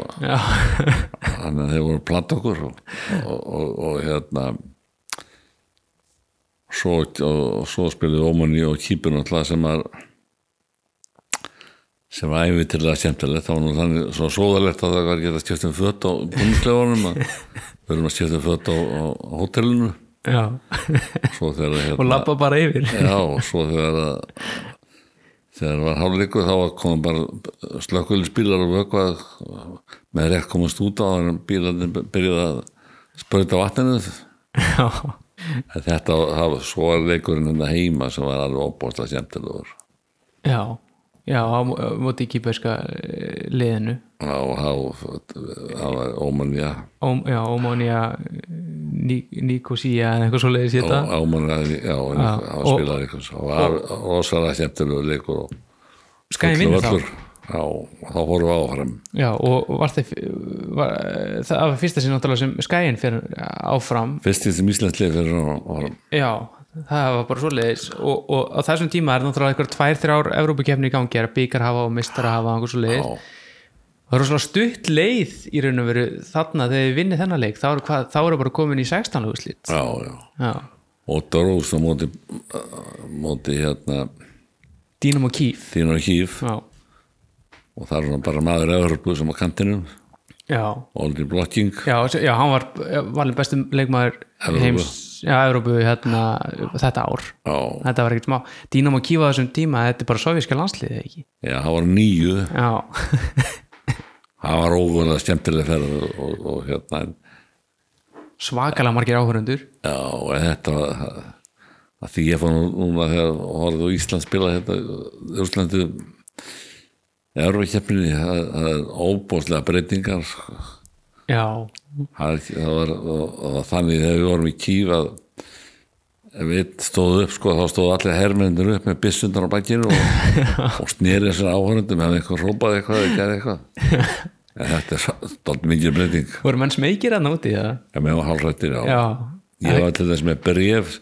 þannig að þeir voru platt okkur og, og, og, og hérna svo, svo spiluðu Ómanni og Kýpun alltaf sem að sem var æfi til að skemmtilegt. Það var nú þannig svo sóðalegt að það var ekki að skipta um fött á búinsklefunum að við erum að skipta um fött á, á hótelinu þegar hérna, og labba bara yfir. Já, og svo þegar að þegar var hálfleikur þá komum bara slökkulisbílar og vökvað með rétt komast út á þannig bílarnir byrjuði að sprauta vatninu. Þetta það var svo leikurinn hérna heima sem var alveg óbúrslega skemmtilegur. Já já, á móti kýperska liðinu. Og það var ómanja já, Ómónia Nikosía eða eitthvað svo leiðis og þetta ámanja, já, Já, og- spilaði eitthvað og það var rosalega skemmtilegur leikur og Skæði vinnur þá. Já, þá fórum við áfram Já, og var það, var, það var fyrsta sín náttúrulega sem skæin fyrir áfram. Fyrst í þessum Íslandslið fyrir áfram Já, það var bara svoleiðis og, og á þessum tíma er náttúrulega eitthvað tvær, þrjár Evrópukefni í gangi, er að byggar hafa og mistar hafa og svoleiðis. Já. Það eru svona stutt leið í raun og veru þarna þegar við vinnið þennan leik. Þá eru, hvað, þá eru bara komin í 16 úrslit. Já, já. Já, og Dorós á móti, móti hérna Dínum og Kíf Þínar Híf Já, og það er bara maður Evropu sem á kantinum. Já, Oldi Blocking já, já hann var valin bestum leikmaður Evrópu. heims, já, Evrópu hérna, þetta ár. Já, þetta var ekkert smá. Kíf á þessum tíma, þetta er bara sovjíska landsliðið ekki? Já, það var nýju það var ógulega skemmtilega ferð og, og, og hérna svakalega margir áhörundur já, og þetta var að því ég fann núna þegar horfði á Ísland spila hérna Úslandi Európa-keppninni það, það er óbúslega breytingar Já, það, það var, og, og þannig þegar við vorum í kýf að ef einn stóð upp sko þá stóð allir hermennir upp með byssundan á bakkinu og, og snýri þessar áhörundum ef eitthvað hrópaði eitthvað eða gerði eitthvað en þetta er stótt mikið breyting voru menn smekir að nóti það? ég með var hálfrættir já. Já, ég var til þess með bref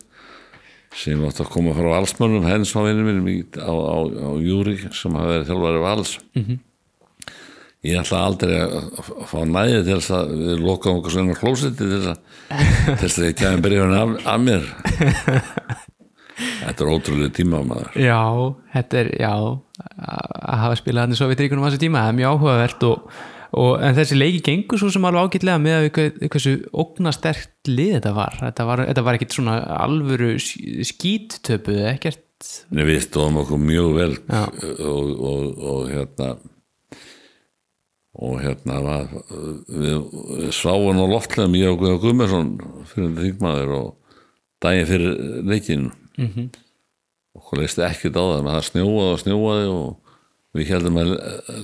sem átt að koma frá valsmönnum hens á vinnum mínum í, á, á, á Júri sem hafa verið þjálfari vals -hmm. Ég ætla aldrei að, fá næði til þess að við lokaðum okkur svona klósiti til þess að ég kæði brefinu af, af mér. Þetta er ótrúlega tíma maður. Já, þetta er, já að hafa spilað hann í Sovjetríkunum á þessu tíma það er mjög áhugavert og, og en þessi leiki gengur svo sem alveg ágætlega með að við hversu ógnastert lið þetta var. Þetta var, þetta var ekkit svona alvöru skíttöpu, ekkert. Nei, við stóðum okkur mjög vel og, og, og hérna og hérna var, við, sváum á loftlegum ég og Guðjón Guðmesson fyrir þingmaður og daginn fyrir leikinn. Mm -hmm. okkur leist ekkert á það það snjóaði og snjóaði og við heldum að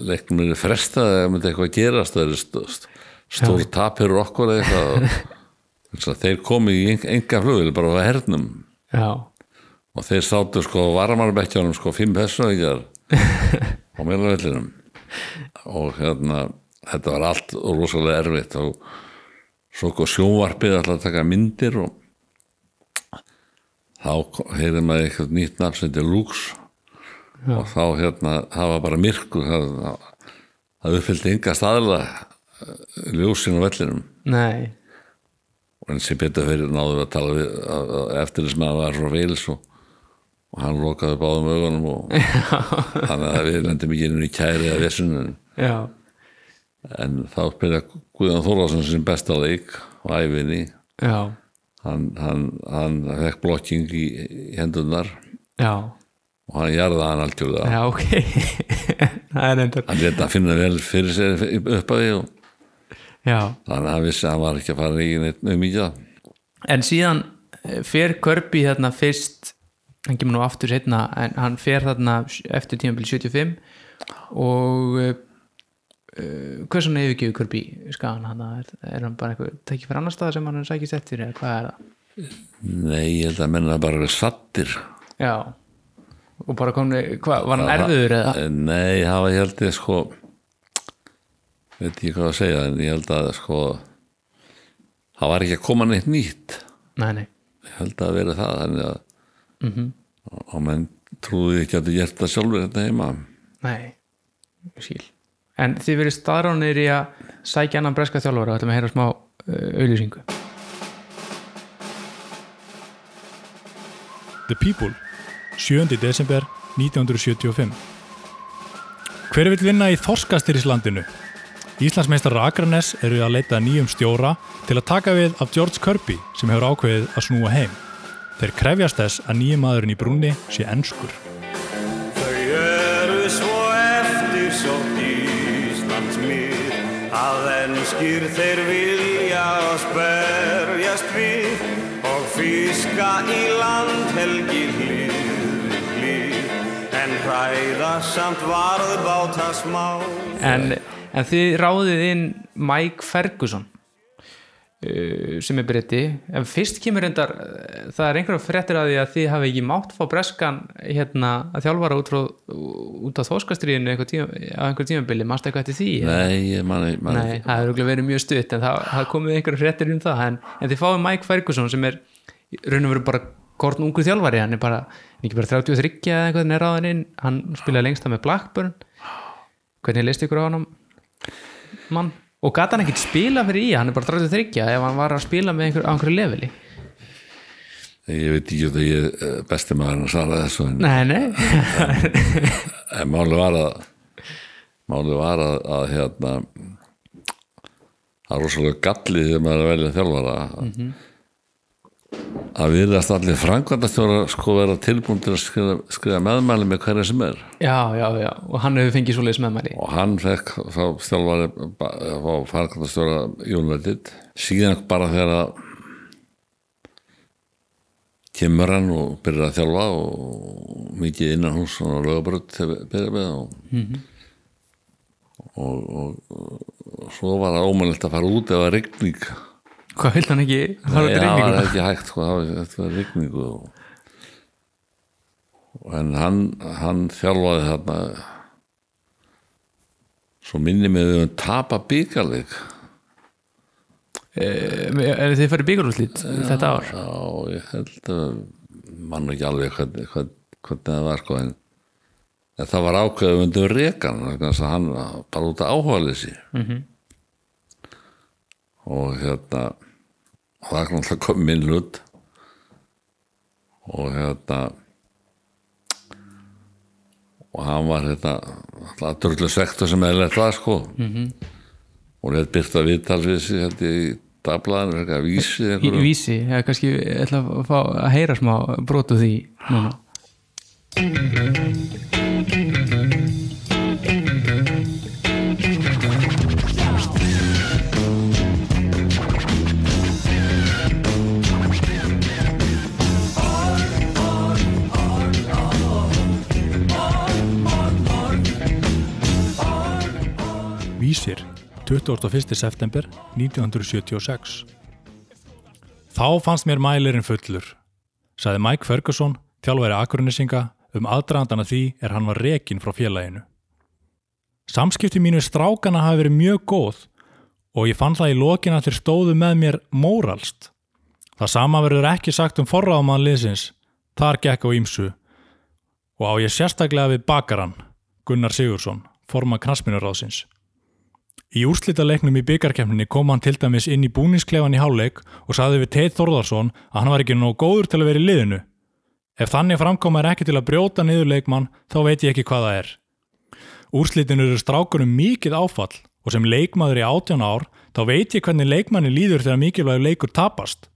leiknum er frestað eða myndi eitthvað gerast það er st st stór tap fyrir okkur eitthvað. Að þeir komi í enga flugil bara á hernum. Já, og þeir sátu sko varmarbekkjanum sko fimm personíkjar á meðlavellinum og hérna þetta var allt rosalega erfitt og svo kom sjónvarpið alltaf að taka myndir og þá heyrði maður eitthvað nýtt nafn sem þetta Lux. Og þá hérna það var bara myrkur það, það uppfyldi enga staðla ljósin á vellinum. Nei. Og en sem betur fyrir náður að tala við að, að eftir þess að var frá Veils og, og hann lokaði báðum augunum og þannig að við lendum ekki inn í kæri að vissun en, já, en þá spila Guðjón Þórlarsson sem besta leik og æfinni hann, hann, hann fekk blokking í, hendunar já. Og hann jarða hann algjörlega. Já, ok. Það endur hann leta að finna vel fyrir sér upp að því og já, þannig að hann vissi að hann var ekki að fara í neitt um mikið en síðan eh, fer Körbi þarna fyrst hann kemur nú aftur setna en hann fer þarna eftir tímabili 75 og eh, hvers svona yfirgjöfu Kirby skagan hann er, er hann bara eitthvað tekið fyrir annar stað sem hann er sækist eftir eða hvað er það? Nei, ég held að menna bara sattir já. Og bara komni, hvað, var hann erfiður eða? Nei, það var ég held ég sko veit ekki hvað að segja en ég held að sko það var ekki að koma neitt nýtt. Nei, nei, ég held að verið það þannig að og menn trúði ekki að þú gert það sjálfur þetta heima. Nei. Ég skil en þið verið staðránir í að sækja annan breska þjálfara og ætlum að heyra smá uh, auðlýsingu The People 7. desember 1975 Hver vill vinna í Þorskastýrislandinu? Íslandsmeistar Akranes eru að leita nýjum stjóra til að taka við af George Kirby sem hefur ákveðið að snúa heim. Þeir krefjast þess að nýjum maðurinn í brúnni sé enskur. Að enskir þeir vilja að sperjast við og fiska í landhelgi hlið við hlið en hræða samt varðbáta smá en, en þið ráðið inn Mike Ferguson sem er breyti en fyrst kemur reyndar uh, það er einhverjum fréttir að því að þið hafi ekki mátt fá breskan hérna að þjálfara út, frá, út á þóskastriðinu á einhver tímabili, mást eitthvað eftir því? Nei, ég manni man Nei, það hefur verið mjög stutt en það, það komið einhverjum fréttir um það. En, en þið fáið Mike Ferguson sem er raun og veru bara korn ungu þjálfari. Hann er bara, ekki bara 33 eða eitthvað er ráðin inn, hann spilaði lengst það með Blackburn. Hvernig leist ykkur á hann mann og gata hann ekkert spila fyrir í? Hann er bara 33 ef hann var að spila með einhver, einhverju leveli. Ég veit ekki að ég er besti maður að svara þessu en, nei, nei, en máli var að máli var að, að hérna það er rosalega gallið þegar maður er að velja þjálfara að virðast allir frangvandastjóra sko vera tilbúin til að skrifa, skrifa meðmæli með hverja sem er. Já, já, já. Og hann hefur fengið svoleiðis meðmæli. Og hann fekk þá þjálfari á frangvandastjóra United. Síðan bara þegar að kemur hann og byrjar að þjálfa og mikið innan og lögabrödd þegar byrjar með og, og, og, og svo var það ómælilt að fara út ef það rigning hvað vilt hann ekki? Fara Nei, það var ekki hægt sko, það var, þetta var rigningu og, en hann hann þjálfaði þarna svo minni með við um tapa byggarleik er þið farið byggarúslít þetta ár? já, ég held að mann ekki alveg hvernig, hvernig, hvernig það var sko en, það var ákveðið undir rekan að hann bara út að áhuga leysi -hmm. Og hérna og það er náttúrulega komið minn hlut. Og hérna og hann var hérna alltaf drullu svektur sem eða lett var sko. -hmm. og þetta byrta viðtal við sig hérna í dagblæðinu, eitthvað vísi í vísi, ég kannski ég ætla að fá að heyra smá brotu því núna 21. september 1976 Þá fannst mér mælirinn fullur, sagði Mike Ferguson, þjálfæri Akurinisinga, um aðdraðandana því er hann var rekin frá félaginu. Samskipti mínu strákana hafi verið mjög góð og ég fann það í lokin að þeir stóðu með mér móralst. Það sama verður ekki sagt um forráðmann liðsins, þar gekk á ímsu og á ég sérstaklega við bakaran, Gunnar Sigursson, forma knasminuráðsins. Í úrslitaleiknum í byggarkemninni kom hann til dæmis inn í búningsklefan í háleik og saði við Teit Þórðarsson að hann var ekki nóg góður til að vera í liðinu. Ef þannig framkoma er ekki til að brjóta niður leikmann, þá veit ég ekki hvað það er. Úrslitin eru strákunum mikið áfall og sem leikmaður í 18 ár, þá veit ég hvernig leikmanni líður þegar mikilvægur leikur tapast.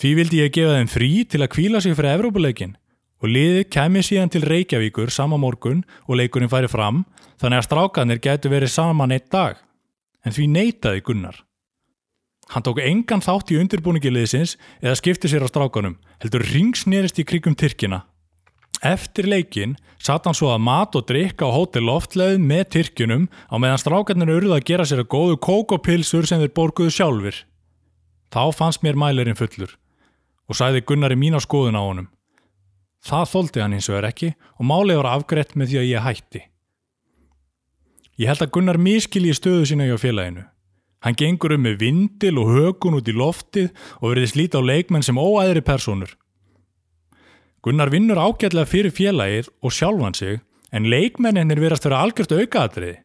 Því vildi ég gefa þeim frí til að kvíla sig fyrir Evrópuleikin og liðið kæmi síðan til Reykjavíkur sama morgun og leikurinn færi fram þannig að strákanir gætu verið saman eitt dag. En því neitaði Gunnar. Hann tók engan þátt í undirbúningi liðsins eða skipti sér á strákanum, heldur ringsnerist í krigum Tyrkina. Eftir leikin satt hann svo að mat og drikka á hótel loftleið með tyrkjunum á meðan strákarnir urðu að gera sér að góðu kókopilsur sem þeir borguðu sjálfur. Þá fannst mér mælirinn fullur og sæði Gunnari mín á skoðun á honum. Það þóldi hann eins og er ekki og málið var afgreitt með því að ég hætti. Ég held að Gunnar miskilji stöðu sína hjá félaginu. Hann gengur um með vindil og hökun út í loftið og verið slíta á leikmenn sem óæðri personur. Gunnar vinnur ágætlega fyrir félagið og sjálfan sig en leikmenninir verðast vera algjört aukaðatriði.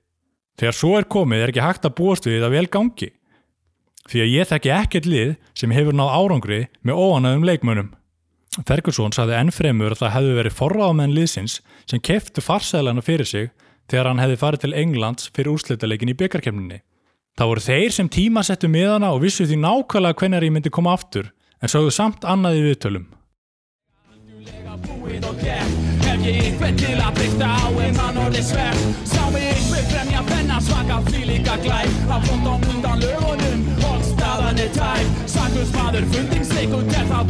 Þegar svo er komið er ekki hægt að búast við það vel gangi. Því að ég þekki ekkert lið sem hefur náð árangri með óanaðum leikmönnum. Ferguson saði ennfremur að það hefði verið forráðamenn liðsins sem keftu farsælana fyrir sig þegar hann hefði farið til Englands fyrir úrslitaleikin í byggarkemninni. Það voru þeir sem tímasettu miðana og vissu því nákvæmlega hvenar ég myndi koma aftur en sögðu samt annað í viðtölum. það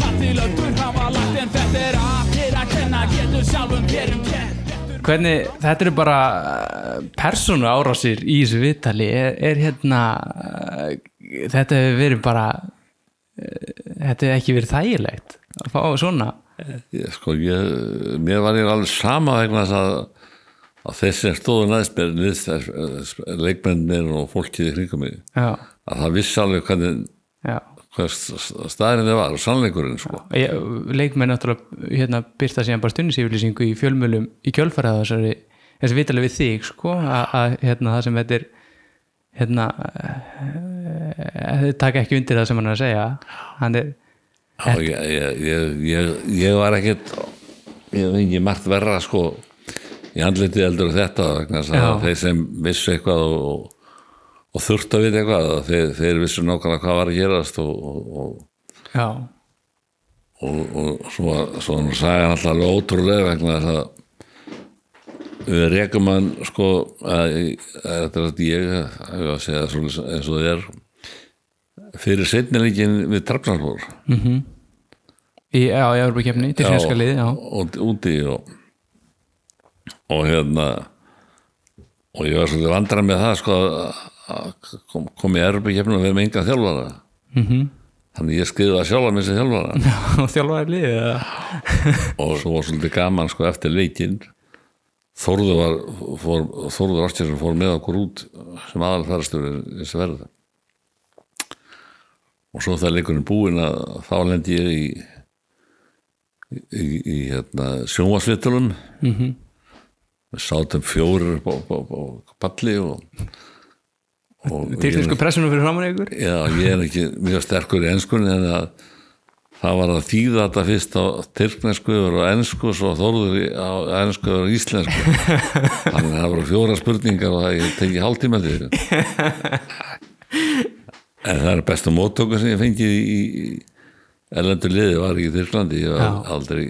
það til að dur hafa lagt En þetta er að Hvernig, þetta eru bara persónu árásir í þessu viðtali. Er, er hérna uh, þetta hefur verið bara uh, þetta hefur ekki verið þægilegt að fá svona? Ég, sko, ég, mér var ég alveg sama vegna þess að, að sem stóðu næst mér leikmennir og fólkið í kringum mig já, að það vissi alveg hvernig já staðinni þið var og sannleikurinn sko. Ég, leikmenn náttúrulega hérna, byrta síðan bara stundisíflýsingu í fjölmjölum í kjölfarað þessari þessi vitalega við þig sko að, hérna, það sem þetta er hérna þið taka ekki undir það sem hann er að segja hann er Já, ég, ég, ég, ég, ég var ekkit ég hef ekki margt verra sko í handlitið eldur þetta þeir sem vissu eitthvað og, og, þurft að vita eitthvað þeir, þeir vissu nákvæmlega hvað var að gerast og, og, og, og svo, svo hann sagði hann alltaf ótrúlega vegna þess að við rekum hann sko að, að þetta er að ég að ég að segja eins og það er fyrir setnileikin við Trafnarfór í, já, í Európa-kefni til fjönska liði, og úti og, og hérna og ég var svolítið vandrar með það sko að- að kom, kom í Evropakefnum og við með enga þjálfara -hmm. þannig ég skriði það sjálfa með þessi þjálfara og þjálfaði liði eða? og svo var svolítið gaman sko eftir leikinn Þórður var fór, Þórður Ástjærsson fór með okkur út sem aðal færastur þessi verð og svo það leikurinn búinn að þá lendi ég í í, í, í hérna, sjónvarsvitalum mm -hmm. sátum fjórir á, balli og, Tyrknesku pressunum fyrir framann ykkur? Já, ég er ekki mjög sterkur í enskunni en að það var að þýða þetta fyrst á tyrknesku og ensku og svo þorður á ensku og íslensku. Þannig að það voru fjóra spurningar og það tekið hálftíma til þetta en það er bestu móttöku sem ég fengið í, erlendur liði var ekki í Tyrklandi. Ég var Já. aldrei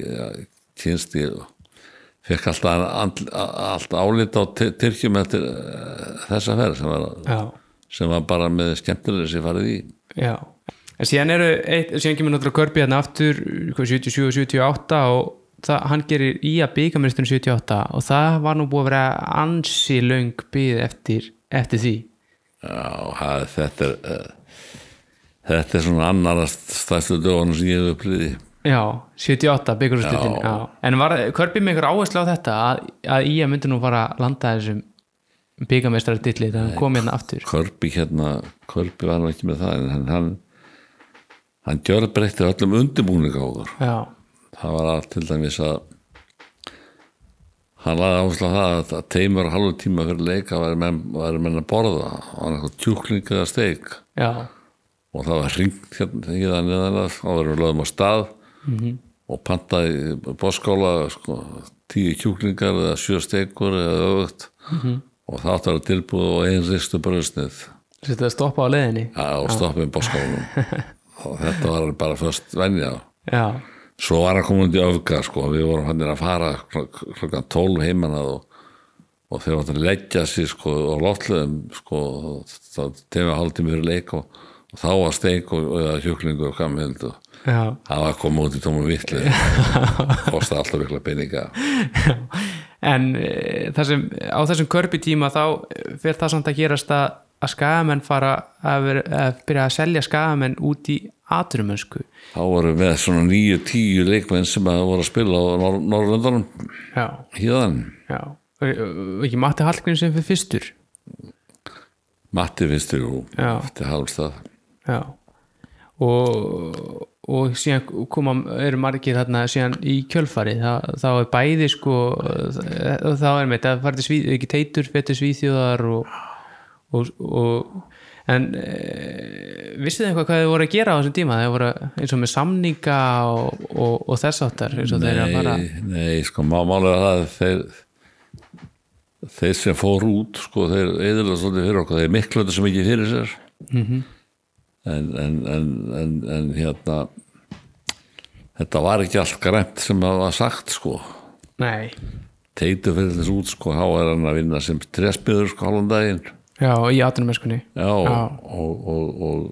kynst ég og fekk alltaf, all, alltaf álit á Ty- Tyrkjum eftir uh, þessa ferð sem var, já, sem var bara með skemmtilega sem farið í. Já. En síðan eru, eitt, síðan kemur náttúrulega Körpi hérna aftur, hvað, 77 og 78 og það, hann gerir í að byggamesturinn 78 og það var nú búið að vera ansi löng byð eftir, eftir því. Já, það, þetta er uh, þetta er svona annara stæðstu dögunum sem ég hef upplýði Já, 78 byggjurúslutin Já. En var Körpi með ykkur áherslu á þetta að, að í að myndi nú fara að landa þessum byggamestrar dilli þegar hann kom hérna aftur. Körbi hérna, Körbi var nú ekki með það en hann hann, hann gjör breytti öllum undirbúninga á Já, það var að til dæmis að hann laði áherslu á það að teimur og halvu tíma fyrir leika væri menn, menn að borða. Og hann eitthvað tjúkling eða steik. Já, og það var hringt hérna hérna neðanlega þá varum við lögum á stað og pantaði bóskála sko, tíu kjúklingar eða sjö steikur eða öfugt og það vera tilbúið og einn ristu bröðsnið þetta að stoppa á leiðinni? Og stoppið bóskálunum og þetta var bara först venja. Já, svo var að koma undir öfga sko, við vorum hann að fara klok- klokkan 12 heimanað og, og þeir áttu að leggja sér sko, og loftluðum sko, tegum við hálftími fyrir leik og, og þá var steik og, og eða hjúklingur og kammild og já, það var koma út í tóma vitlu kosti alltaf vikla peninga en e, það sem, á þessum körpitíma þá fyrir það samt að gerast að, að skagamenn fara að, vera, að byrja að selja skagamenn út í aturumönsku þá voru með svona nýju, tíu leikmenn sem að voru að spila á Nor Norrlöndunum híðan, ekki Matti Hallgríms sem fyrir fyrstur? Matti fyrstur og Já. eftir halvstað já. Og, og síðan koma eru margir þarna síðan í kjölfari þá, þá er bæði sko þá er með þetta til svíð, ekki teitur fyrir svíþjóðar og, og, og en e, vissið þið eitthvað hvað þið voru að gera á þessum tíma? Þið voru eins og með samninga og, og, og þess áttar eins og þeir eru að fara. nei, nei, sko, má málega það að þeir þeir sem fór út sko, þeir eðurlega svolítið fyrir okkur. Þeir þetta sem ekki fyrir sér. Mhm. en, en, en, en, en hérna þetta var ekki allt græmt sem það var sagt sko. Nei, teitu fyrir þess út sko, þá er hann að vinna sem trespjöður sko hálfum daginn. Já, í aturumönskunni já, Já. Og, og, og,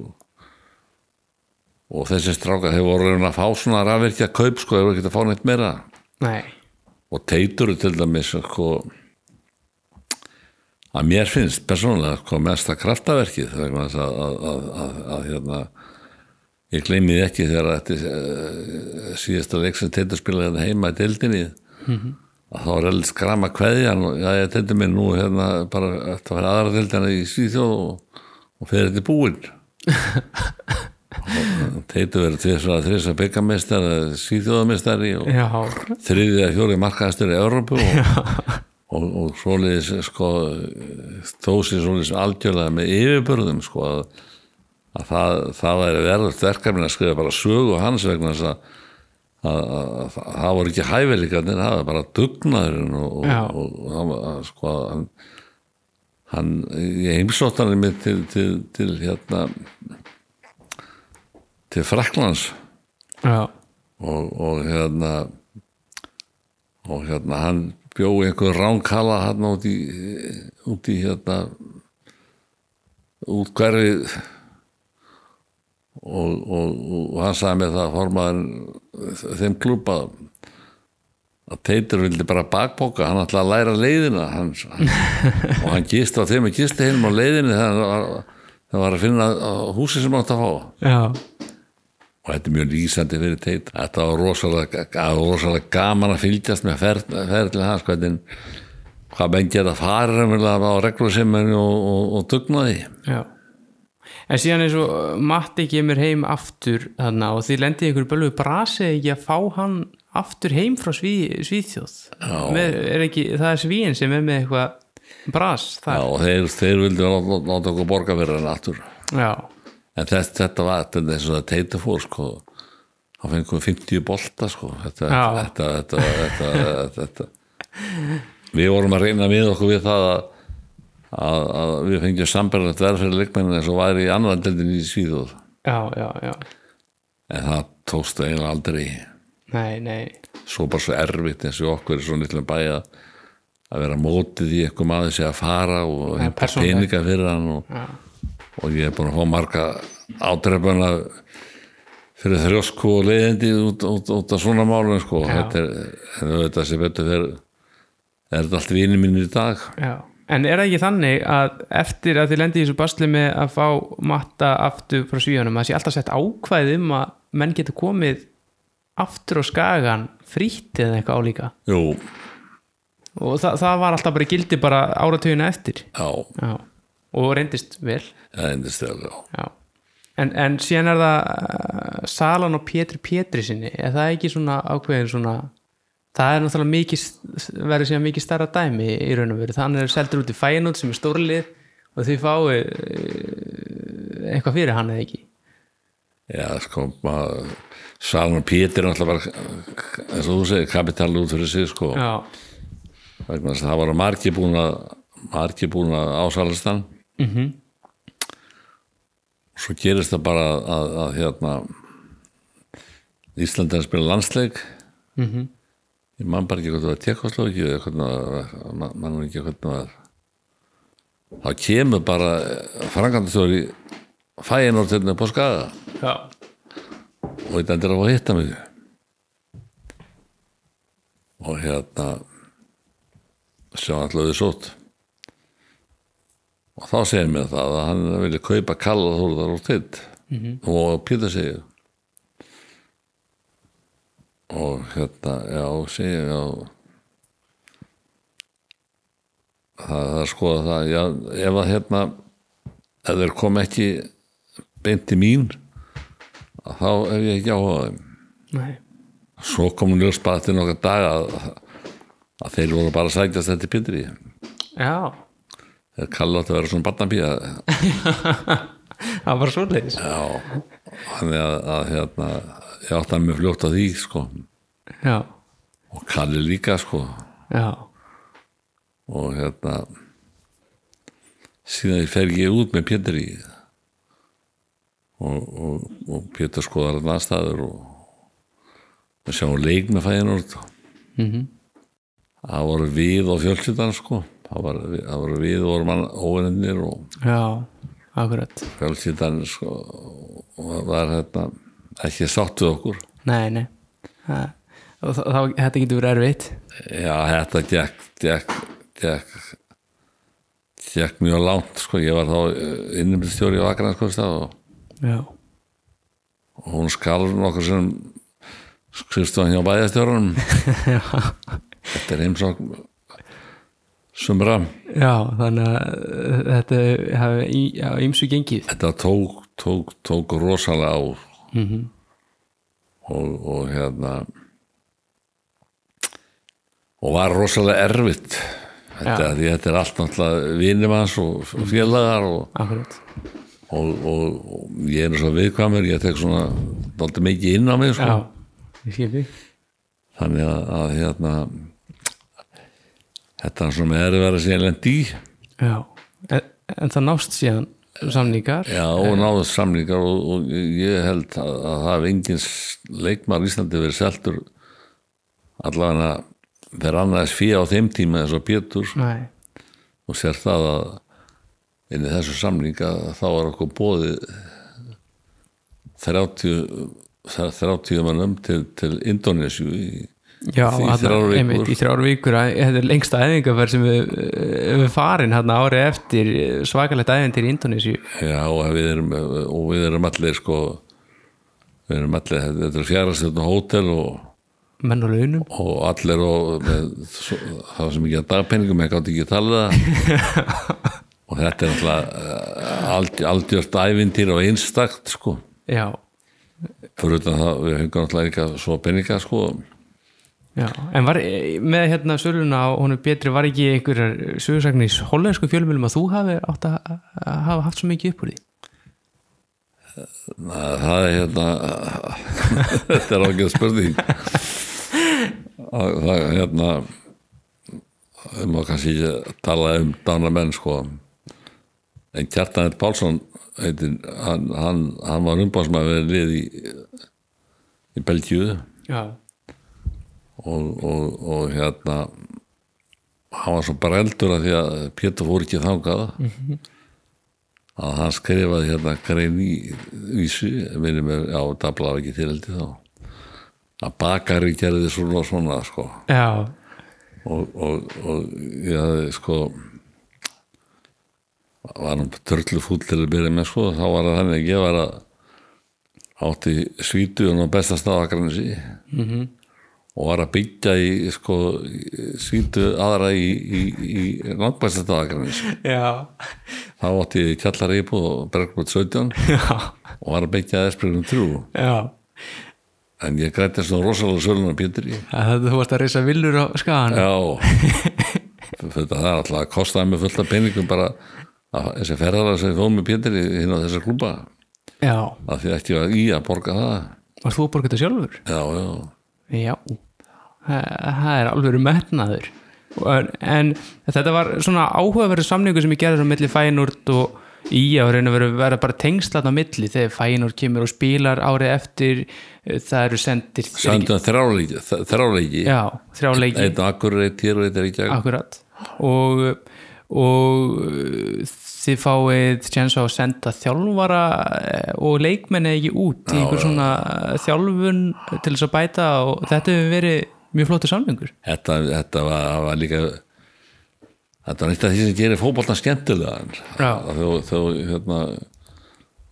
og þessi strákar þeir voru að fá svona rafvirkja kaup sko, voru ekki að fá neitt meira. Nei, og teitur til dæmis sko, að mér finnst persónulega sko, mesta kraftaverkið þess að, að, að, að, að hérna, ég gleymi því ekki þegar þetta uh, síðasta leik sem teitur spilaði hérna heima í deildinni að þá er alveg skrama kveðjan og já, ég teitur mér nú hérna bara eftir að fara aðra deildina í Svíþjóð og, og fyrir þetta búinn teitur verið tvisar að þrisa byggamestari Svíþjóðamestari og já, þriðið að fjóri markaðastur í Európu og, og, og svoleiðis sko þósið svoleiðis algjörlega með yfirbörðum sko að, að það, það væri verðast verkefni að skrifa bara sögu hans vegna þess að, að, að, að það voru ekki hæfileikarnir, það var bara dugnaðurinn og, og, og, að, sko hann, hann ég heimsótt hann með til, til, til hérna til Fraklands og, og hérna og hérna hann bjóði einhver ránkala hann út í út í hérna út hverfi og, og, og hann sagði með það formaður þeim klúpa að Teitur vildi bara bakbóka hann ætlaði að læra leiðina hann, og hann gist á þeim og gisti heim á leiðinni þegar hann var, var að finna húsi sem átti að fá. Já, og þetta er mjög lýsandi fyrir teit. Þetta var rosalega, ga- rosalega gaman að fylgjast með ferð, ferðli hans hvernig hvað menn geta farið raunverulega á regluseminu og, og, og dugnaði. Já. En síðan eins og Matti kemur heim aftur þarna og þið lendið ykkur bölvu brasið ekki að fá hann aftur heim frá Sví, Svíþjóð? Með, er ekki, það er Svíin sem er með eitthvað bras Já, þar. Og þeir, þeir vildi láta okkur borga fyrir hann aftur. Já, en þess, þetta var þetta er eins og það teita fór sko. Hann fengið 50 bolta sko. Þetta, Já. þetta, þetta, þetta, við vorum að reyna við okkur við það að, að, að við fengjum samberðast verð fyrir leikmennin eins og væri í annan deldin í já, já, já. En það tókst eiginlega aldrei. Nei, nei, svo bara svo erfitt eins og okkur er svo nýttilega bæja að vera mótið í eitthvað maður sé að fara og persónulegt. peninga fyrir hann og, og ég er búin að fá marga ádreifana fyrir þrjósku og leiðindi út, út, út af svona málum sko. Þetta er, auðvitað sem betur er þetta allt vinið minn í dag. Já. En er það ekki þannig að eftir að þið lendið í þessu basli með að fá matta aftur frá Svíjónum að sé alltaf sett ákvæði um að menn getur komið aftur á skagan frítt eða eitthvað álíka? Jú, og það, það var alltaf bara gildi bara áratugina eftir. Já, já. Og reyndist vel. Það endist þegar já. En, en síðan er það uh, Salan og Pétri Pétri sinni er það ekki svona ákveðin svona það er náttúrulega mikið verður síðan mikið starra dæmi í raun og veru. Þannig er seldur út í fæinút sem er stórlið og þið fáið uh, eitthvað fyrir hann eða ekki? Já, sko, maður Salman Pétur er náttúrulega bara eins og þú segir, kapital út fyrir sig sko, að það var margir búin að margir búin að ásalast hann Mhm. svo gerist það bara að, að, að hérna Íslandi er að spila landsleik. Mhm. ég man bara ekki hvað það var Tjekkoslovíki eða hvernig það var man ekki hvernig það var þá kemur bara frangandarþjóri fæin og til upp á skaga. Já, og þetta endur að hitta mig. Og hérna sjá alltaf þið sótt og þá segir mér það að hann vilja kaupa kalla þóruðar og titt og Pétur segir. Og hérna já, segir já. Það það skoða það. Já, ef að hérna ef þeir kom ekki beint til mín þá er ég ekki áhuga á þeim. Nei, svo kom hún ljós bara til nokkar dag að, að þeir voru bara sækjast þetta í Pétri. Já þeir kalla átt að vera svona barnabíða Það var svoleiðis. Já, þannig að, að hérna, ég átti að mér fljótt á því sko, Já, og Kalli líka sko, já, og hérna síðan fer ég út með Pétri. Og, og, og Pétur skoðar hann aðstæður og við sjáum leik með fæðinur Mhm. það voru við og fjölskyldan sko það var, það voru við og voru mann óvinnir og fjölskyldan sko, var hérna ekki sátt við okkur. Nei, nei. Það, þá, þá, þetta getur verið erfitt. Já þetta gekk gekk, gekk gekk mjög langt sko. Ég var þá innumstjóri á Akranskostað og, og hún skalur nokkur sem skrifstofan hjá bæjastjórunum þetta er heimsók sumra já þannig að uh, þetta hafi í, á ýmsu gengið. Þetta tók, tók, tók rosalega á. Mhm. og, og hérna og var rosalega erfitt. Þetta, því þetta er allt náttúrulega vinum hans og, félagar og, og, og, ég er svo viðkvæmur ég tek svona dálítið mikið inn á mig sko. Já, ég skil því þannig að, að hérna þetta er svona er að vera síðan lent í. Já, en, en það nást síðan samningar? Já, og náðu samlingar og, og ég held að, að það hef engin leikmar í Íslandi verið seltur allavega þeir annaðis fyrir á þeim tíma þess að Pétur Nei, og sér það að inn í þessu samlinga þá var okkur bóðið 30 30 mannum til, til Indonésiu í, já, einmitt í þrjár vikur þetta er lengsta æfingarferð sem við, uh, við farin hérna árið eftir uh, svakalegt æfintir í Indonési Já, og við erum, og við erum allir sko við erum allir, þetta er fjárastjórn hótel og menn og launum. og allir og með, svo, það var sem ekki að dagpenningum ég gátt ekki að tala og þetta er alltaf ald, aldjört ævintýr og einstakt sko. Já, fyrir utan það við fengum alltaf ekki svo penninga sko já, en var með hérna söluna á honum betri var ekki einhverjar sögursagnir í hollensku fjölmjölum að þú hafi átt að hafa haft svo mikið upp úr því? Að það er hérna þetta er ágæð spurning. Að það er hérna það má kannski ekki tala um dána menn sko. En Kjartanett Pálsson heitin, hann, hann, hann var umbásmaður lið í í Belgíu. Já, og, og, og hérna hann var svo breldur að því að Pétur fór ekki þangað. Að hann skrifaði hérna grein í vísu minni með, já, það bláði ekki til heldur þá. Að bakari gerði svona og svona sko. Já, og, og, og ég hafði sko var hann törlu fúll til að byrja með sko. Þá var það þannig að ég var að átti svítu og besta staðakransi mm -hmm. Og var að byggja í sko í svítu aðra í, í, í staðakransi já, þá átti ég kjallar íbúð og bergbúð 17 já, og var að byggja Esbjörnum 3 já. en ég grætti svona rosalega sölun á Pétri. Það þú varst að reysa villur á skagan Já. Þetta það er alltaf að kostaði mig fullt af peningum bara þessi ferðara sem fóð með Pétur hinn á þessa klúba Já, að því ekki var í að borga það. Varst þú að borga þetta sjálfur? já, já, Já, það er alveg metnaður. En, en þetta var svona áhugaverður samningu sem ég gerði á milli Fænúrt og í að reyna að vera, bara tengslat á milli. Þegar Fænúrt kemur og spilar árið eftir eh, það eru sendir þráleiki þráleiki, akkurat. Og, og þið fáið tjens á að senda þjálfara eh, og leikmenni ekki út í einhver svona eh, þjálfun til þess að bæta og þetta hefur verið mjög flottur samlingur þetta, þetta var, var líka þetta var eitt af því sem gerir fótboltan skemmtilega þó hérna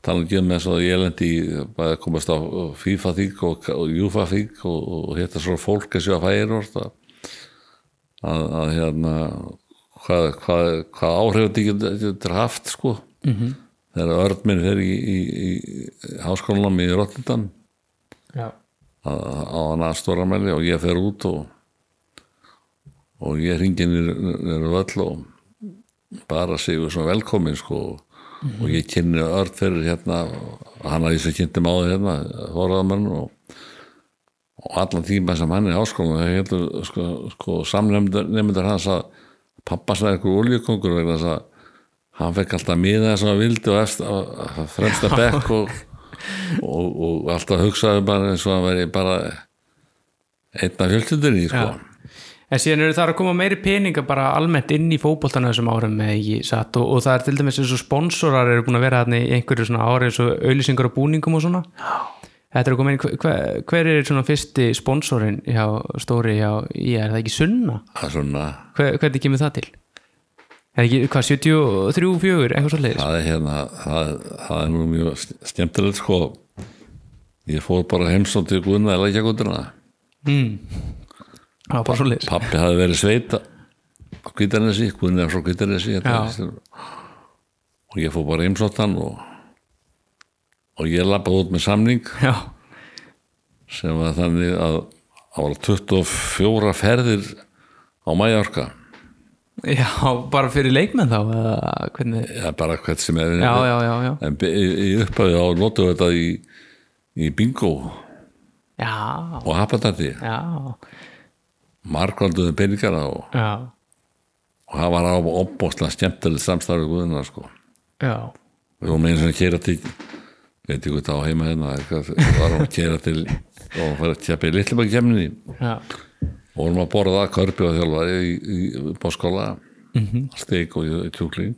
tala ekki um eins og ég lendi að komast á FIFA þík og, og Júfa þík og, og hitta svo fólk að sjá að færi að, að hérna hvað, hvað, hvað áhrif þetta getur getur haft sko. Mm -hmm. þegar örd minn fer í, í, í háskólanum í Rotterdam. Já, á hann aðstóramæli og ég fer út og og ég hringi nýru völl og bara segjum svona velkomin sko. Og ég kynni örd fyrir hérna hann að ég sem kynnti máður hérna hóraðamann og, og allan tíma sem hann er í áskólan það heldur sko, sko samnefndur hans að pappa sæði eitthvað oljukongur vegna þess að hann fekk alltaf miða þess að hann vildi og eftir, að fremsta bekk og, og, og alltaf hugsaði bara eins og hann veri bara einn af fjöldsundinni sko. Já. En síðan eru það að koma meiri peninga bara almennt inn í fótboltana þessum árum satt og, og það er til dæmis eins og sponsorar eru búin að vera í einhverju svona ári eins og auðlýsingar og búningum og svona Þetta er að koma inn, hver, hver er svona fyrsti sponsorin hjá stóri hjá í er það ekki Sunna? það er svona Hver, hvernig kemur það til? Er ekki, hvað, 73, 4, eitthvað svo leiðis? það er hérna það, það er nú mjög skemmtilegt sko ég fór bara heimsótt til Guðna eða ekki að Guðna Já, bara svo leiðis pappi hafi verið sveita á Kvítarnesi, Guðna er frá Kvítarnesi Já. og ég fór bara heimsótt hann og, og ég lappaði út með samning Já, sem var þannig að það var 24 ferðir á Mallorca. Já, bara fyrir leikmenn þá eða hvernig? Ja, bara hvert sem er. Já, já, já, já. En í upphafi þá notum við þetta í, í bingo Já, og hapatati já, margvalduðum peningana og, já, og það var á opbóðslega skemmtilegt samstarfið guðuna sko. já. Við vorum einu sem keira til veit ekki hvað það á heima hérna eitthvað, við varum að keira til og fyrir að tjappa í litlubæk kemni Já, og vorum að borða það körpi og þjálfari í, í, í báskóla steik og í- kjúkling.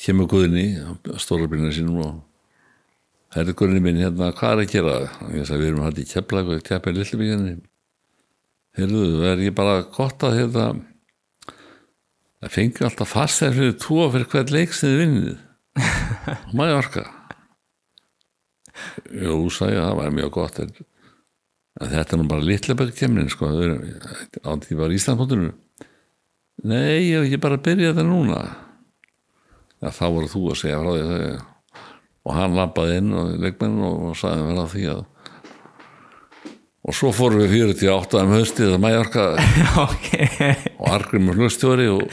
Kemur guðinni byrjina sínum og herri guðinni minn hérna, hvað er að gera? Og ég sagði, við erum hætti í keflag og tjappa í litlubækinni heyrðu, er ég bara gott að hérna það fengi alltaf fast þegar fyrir tvo fyrir hvern leik sem þið vinnið? Maður orka jú, ég, það var mjög gott en en þetta er nú bara litlebæk kemnin sko, það án því bara Íslandmótinu nei, ég hef ekki bara byrjað þetta núna. Ja, þá voru þú að segja frá því þegar- og hann lappaði inn og leikmenn og, sagði mér að því að og svo fórum við 48 um haustið að Mallorca. Já, ok. Og Argrimur hlustjóri og,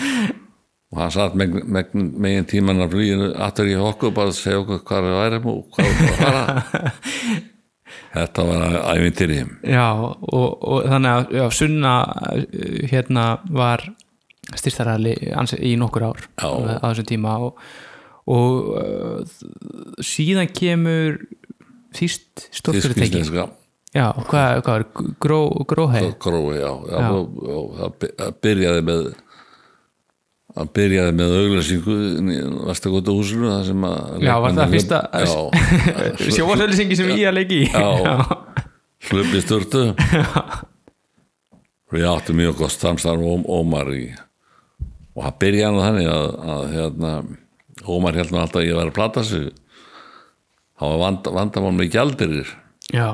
og hann satt megin, megin, megin tíman af flýinu aftur í okkur bara að segja okkur hvað við værum og hvað við varum þetta var ævintýri Já, og, og þannig að já, Sunna uh, hérna var styrstaræðli í nokkur ár Já. á þessum tíma og, og uh, síðan kemur þýst stórfyrirtæki Já, hvað, er gró, gróhei? grói, já, já, Já. og, og það það byrjaði með það byrjaði með auglýsingu Vestagóta húsinu það sem að Já, var það fyrsta já, sjóasölusingi sem ég að leiki Já. hlupið sturtu. Við áttum mjög gott samstarf um Ómar í og það byrjaði nú þannig að, að hérna, Ómar held nú alltaf að ég væri að plata sig. Það var vand, vandamál með gjaldirir já,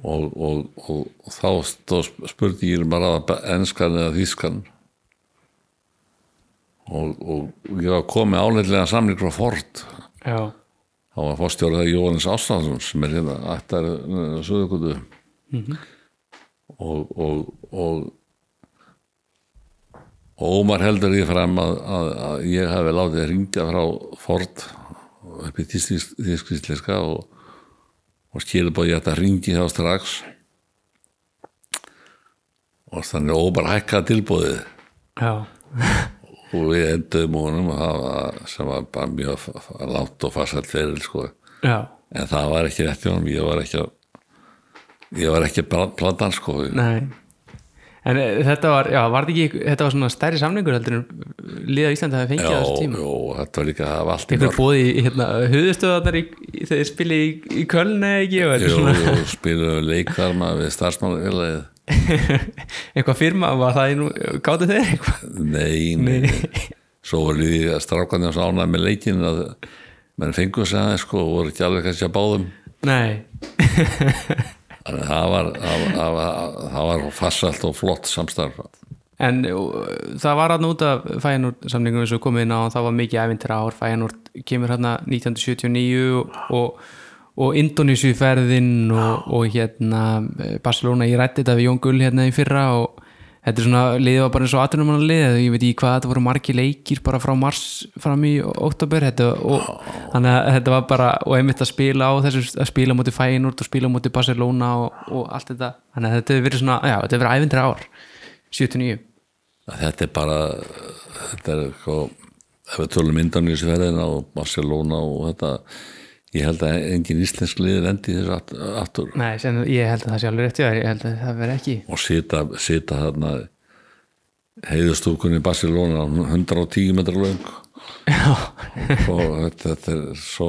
og, og, og, og þá stóð spurningir bara að enskan eða þýskan og, og ég var komið áleitlega samling frá Ford. Já, þá var fórstjórið það Jóhannes Ástæðansson sem er hérna ættar Suðugutu og, og, og og Ómar heldur því fram að, að, að ég hafi látið ringja frá Ford upp í þýskísleska og, og skilur búið ég að ringi þá strax. Og þannig Ómar hækkaði tilbúðið já, og við enduðum honum og það var, sem var bara mjög langt og farsælt fyrir sko. já, en það var ekki rétt í honum. Ég var ekki að ég var ekki að platan sko. Nei. En eh, þetta var, já, var ekki þetta var svona stærri samningur heldur en liða Íslandi hafi fengið á þessu tíma? já, þetta var líka að hafa allt mörg bóði í hérna, í, þegar þið spilið í, í Köln eða ekki Jú, jú, spiluðu leikvarma við starfsmálafélagið eitthvað firma, var það í nú gáttu þeir eitthvað? Nei, nei, Svo voru við strákandi að ánæða með leikin að menn fengu sig aðeins sko og voru ekki alveg kannski að báðum. Nei, Þannig að það var, það, var- það, var, var farsalt og flott samstarf. En það var hann út af Fæjanúr samningum eins og komið inn á það var mikið ævintir ár, Fæjanúr kemur hérna 1979 og, og Indonísu ferðin og, og hérna eh, Barcelona, ég rætti þetta við Jón Gull hérna í fyrra og þetta er svona, liðið var bara eins og atvinnumann liðið, ég veit ekki hvað, þetta voru margi leikir bara frá mars fram í og þannig að þetta var bara og einmitt að spila á þessu, að spila mútið Fæjanúr og spila mútið Barcelona og, og allt þetta, þannig að þetta hefur verið svona já, þetta hefur verið ævintir ár 79 Þetta er bara þetta er eitthvað ef við tölum Indonísferðina og Barcelona og þetta ég held að engin íslensk liður endi í þessu aft- aftur. Nei, sem, ég held að það sé alveg rétt þér, ég held að það veri ekki. Og sita, sita þarna heiðustúkunni í Barcelona 110 metrar löng. Og þetta, þetta er svo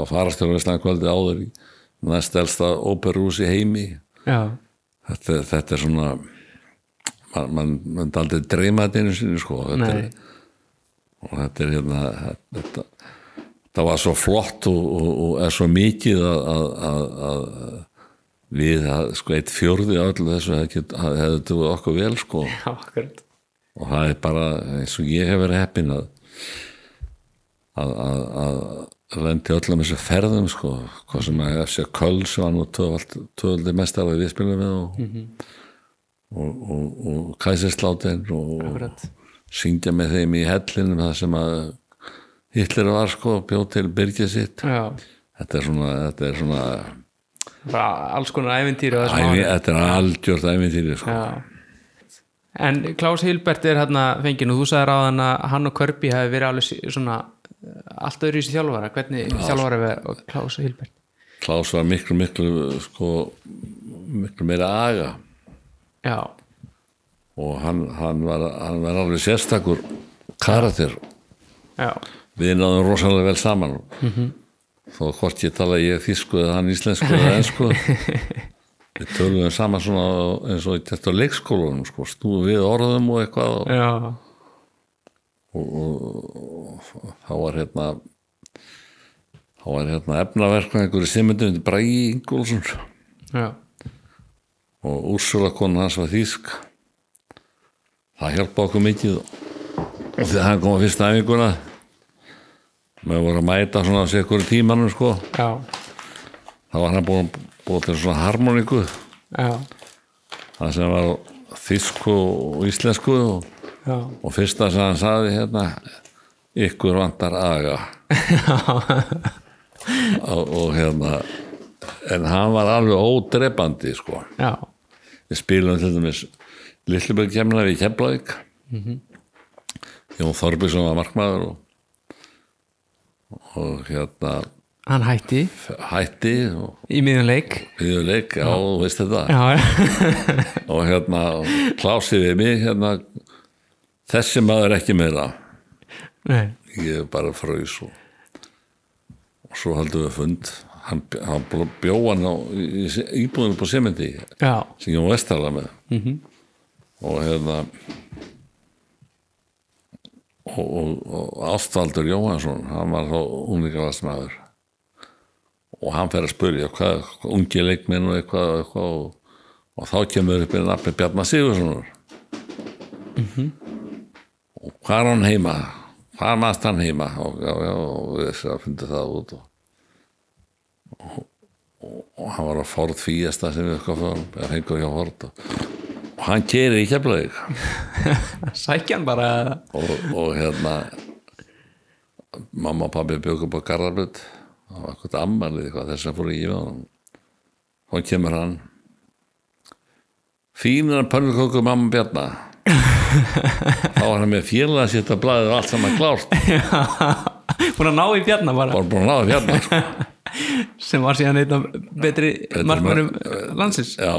að farast til Ísland kvöldi áður í næst elsta óperús í heimi. Já, þetta, þetta er svona man, man, man aldrei dreyma þetta einu sinni sko. Þetta nei, er, og þetta er hérna þetta, það var svo flott og, og, og er svo mikið að, að, að, að við að, sko eitt fjórði á öllu þessu hefði hefði þetta okkur vel sko. Já, og það er bara eins og ég hef verið heppin að að, að, að lendi öllum þessu ferðum sko, hvað sem að FC Köll sem var nú töfaldi mestar að við spilum við og, og, og, og Kæsirslátin og Akkurat. syngja með þeim í hellinum það sem að Hitler var sko, bjóð til byrgið sitt. Já, þetta er svona, þetta er svona bara alls konar ævintýri ævi, þetta er algjört æfintýri sko. En Klaus Hilbert er hérna fengin og þú sagðir á hann að hann og Körbi hafi verið alveg svona eh, allt öðru í þessi þjálfara, hvernig þjálfara við og Klaus Hilbert? Klaus var miklu, miklu sko, miklu meira aga. Já, og hann, hann, var, hann var alveg sérstakur karakter. Já, við náðum rosalega vel saman. Þó hvort ég tala ég þýsku eða hann íslensku eða ensku við tölum saman svona eins og þetta á leikskólanum sko, snúum við orðum og eitthvað og, já. þá var hérna þá var hérna efnaverkna einhverju simundum Bragi Ingólfsson. Já, og Úrsula konan hans var þýsk. Það hjálpa okkur mikið. Og þegar hann kom á fyrsta æfinguna með voru að mæta svona einhverju tímanum sko. Já, þá var hann búin búin til svona harmoníku. Já, það sem var á þýsku og íslensku. Og, og fyrsta sem hann sagði hérna ykkur vantar aga. Og, og hérna en hann var alveg ódrepandi sko. Já, við spilum til dæmis Lillibjörg kemna við Keflavík. Jón Þorbjörnsson var markmaður og, og hérna hann hætti. hætti og í miðjum leik. Við leik, já, þú veist þetta. Já, og hérna klásið við mig hérna þessi maður ekki meira. Nei, ég er bara fröys og, og svo haldum við fund. Hann, hann bjóð hann á íbúðinu på sementi sem Jón Vestarla með. -hmm. og hérna og, og, og Ástvaldur Jóhansson hann var þá unglingavastmaður og hann fer að spurja hvað, ungi leikminn og eitthvað, eitthvað og, og þá kemur upp í nafni Bjarnar Sigurssonar og hvað er hann heima? Hvað maðurst hann heima? Og, já, já, við fundi það út og, hann var að Ford Fiesta sem við eitthvað fyrir, eða fengur hjá Ford og, og hann keri í keflaðið sækja hann bara. Og, og hérna mamma og pabbi bjögum på Garðarbrut það var eitthvað ammalið eitthvað þess að fór í og þá kemur hann. Fínar pönnuköku mamma Bjarna. Þá var hann með sitt að blæðið og allt saman klárt. Búin að ná í bjarna bara. Búin að náða Bjarna sko. sem var síðan af betri markmannum landsins. Já,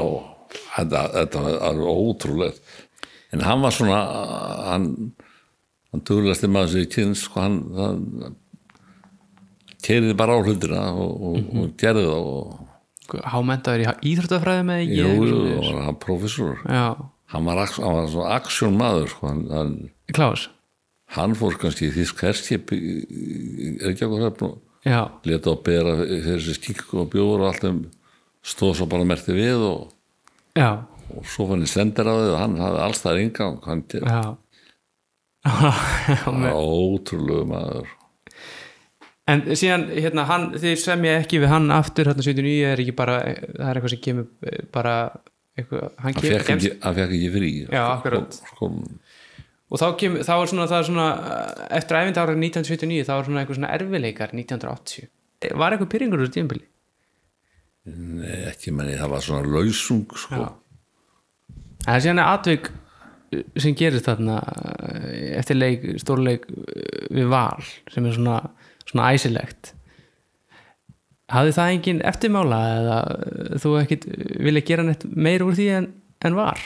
þetta, þetta var alveg ótrúlegt. En hann var svona hann, hann duglegasti maður sem ég kynst sko, hann, hann keiriði bara á hlutina og, og, og gerði það og hámentaður í íþróttafræði með jú, jú, og var hann professor já, hann var, hann var svona aksjón maður sko, hann, hann, Klaus? Hann fór kannski í þýsk herskip í Reykjavík og já, leta á bera fyrir þessi skikku og bjóður og allt um stóð svo bara merti við og, já, og svo fann ég sendir á þið og hann hafði alls það engang hann var ótrúlegu maður En síðan, hérna, hann, þið sem ég ekki við hann aftur, hérna 79 er ekki bara, það er eitthvað sem kemur eh, bara, eitthvað, hann kemur, ekki, hann fekk ekki frí Já, akkurat. sko, og þá kemur, þá er svona, er svona, eh, eftir æfind ára 1979, þá er svona eitthvað svona erfileikar 1980. Var eitthvað pyrringur úr tíðanbili? Ekki menni, það var svona lausung sko. Það er síðan atvik eh, sem gerist þarna eh, eftir leik, stórleik eh, við val, sem er svona, svona æsilegt. Hafði það engin eftirmála eða þú ekkit vilja gera neitt meir úr því en, en var?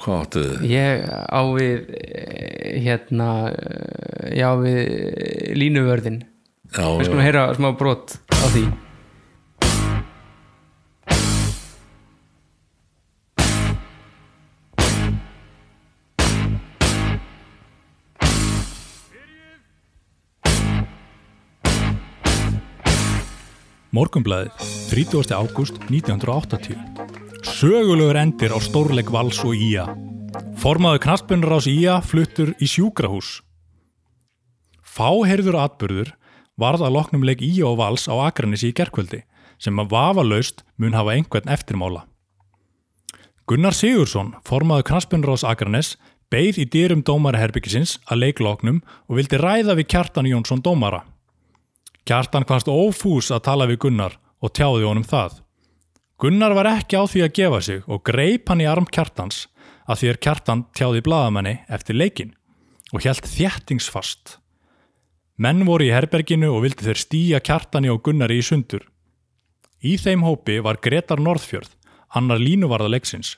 hvað áttu þið? Ég á við eh, hérna eh, ég á við línuvörðin Já, við skulum heyra smá brot á því Morgunblæðið, 30. ágúst 1980. Sögulegur endir á stórleik Vals og Ía. Formaður knastbundur ás Ía fluttur í sjúkrahús. Fáherður atburður varð að loknum leik Ía og Vals á Akranissi í gerkvöldi sem að vafalaust mun hafa einhvern eftirmála. Gunnar Sigursson, formaður knastbundur ás Akranes, beigð í dyrum dómaraherbyggisins að leikloknum og vildi ræða við Kjartan Jónsson dómara. Kjartan kvannst ófús að tala við Gunnar og tjáði honum það. Gunnar var ekki á því að gefa sig og greip hann í arm Kjartans að því er Kjartan tjáði blaðamenni eftir leikin og hjælt þjættingsfast. Menn voru í herberginu og vildi þeir stíja Kjartani og Gunnari í sundur. Í þeim hópi var Gretar Norðfjörð, annar línuvarða leiksins.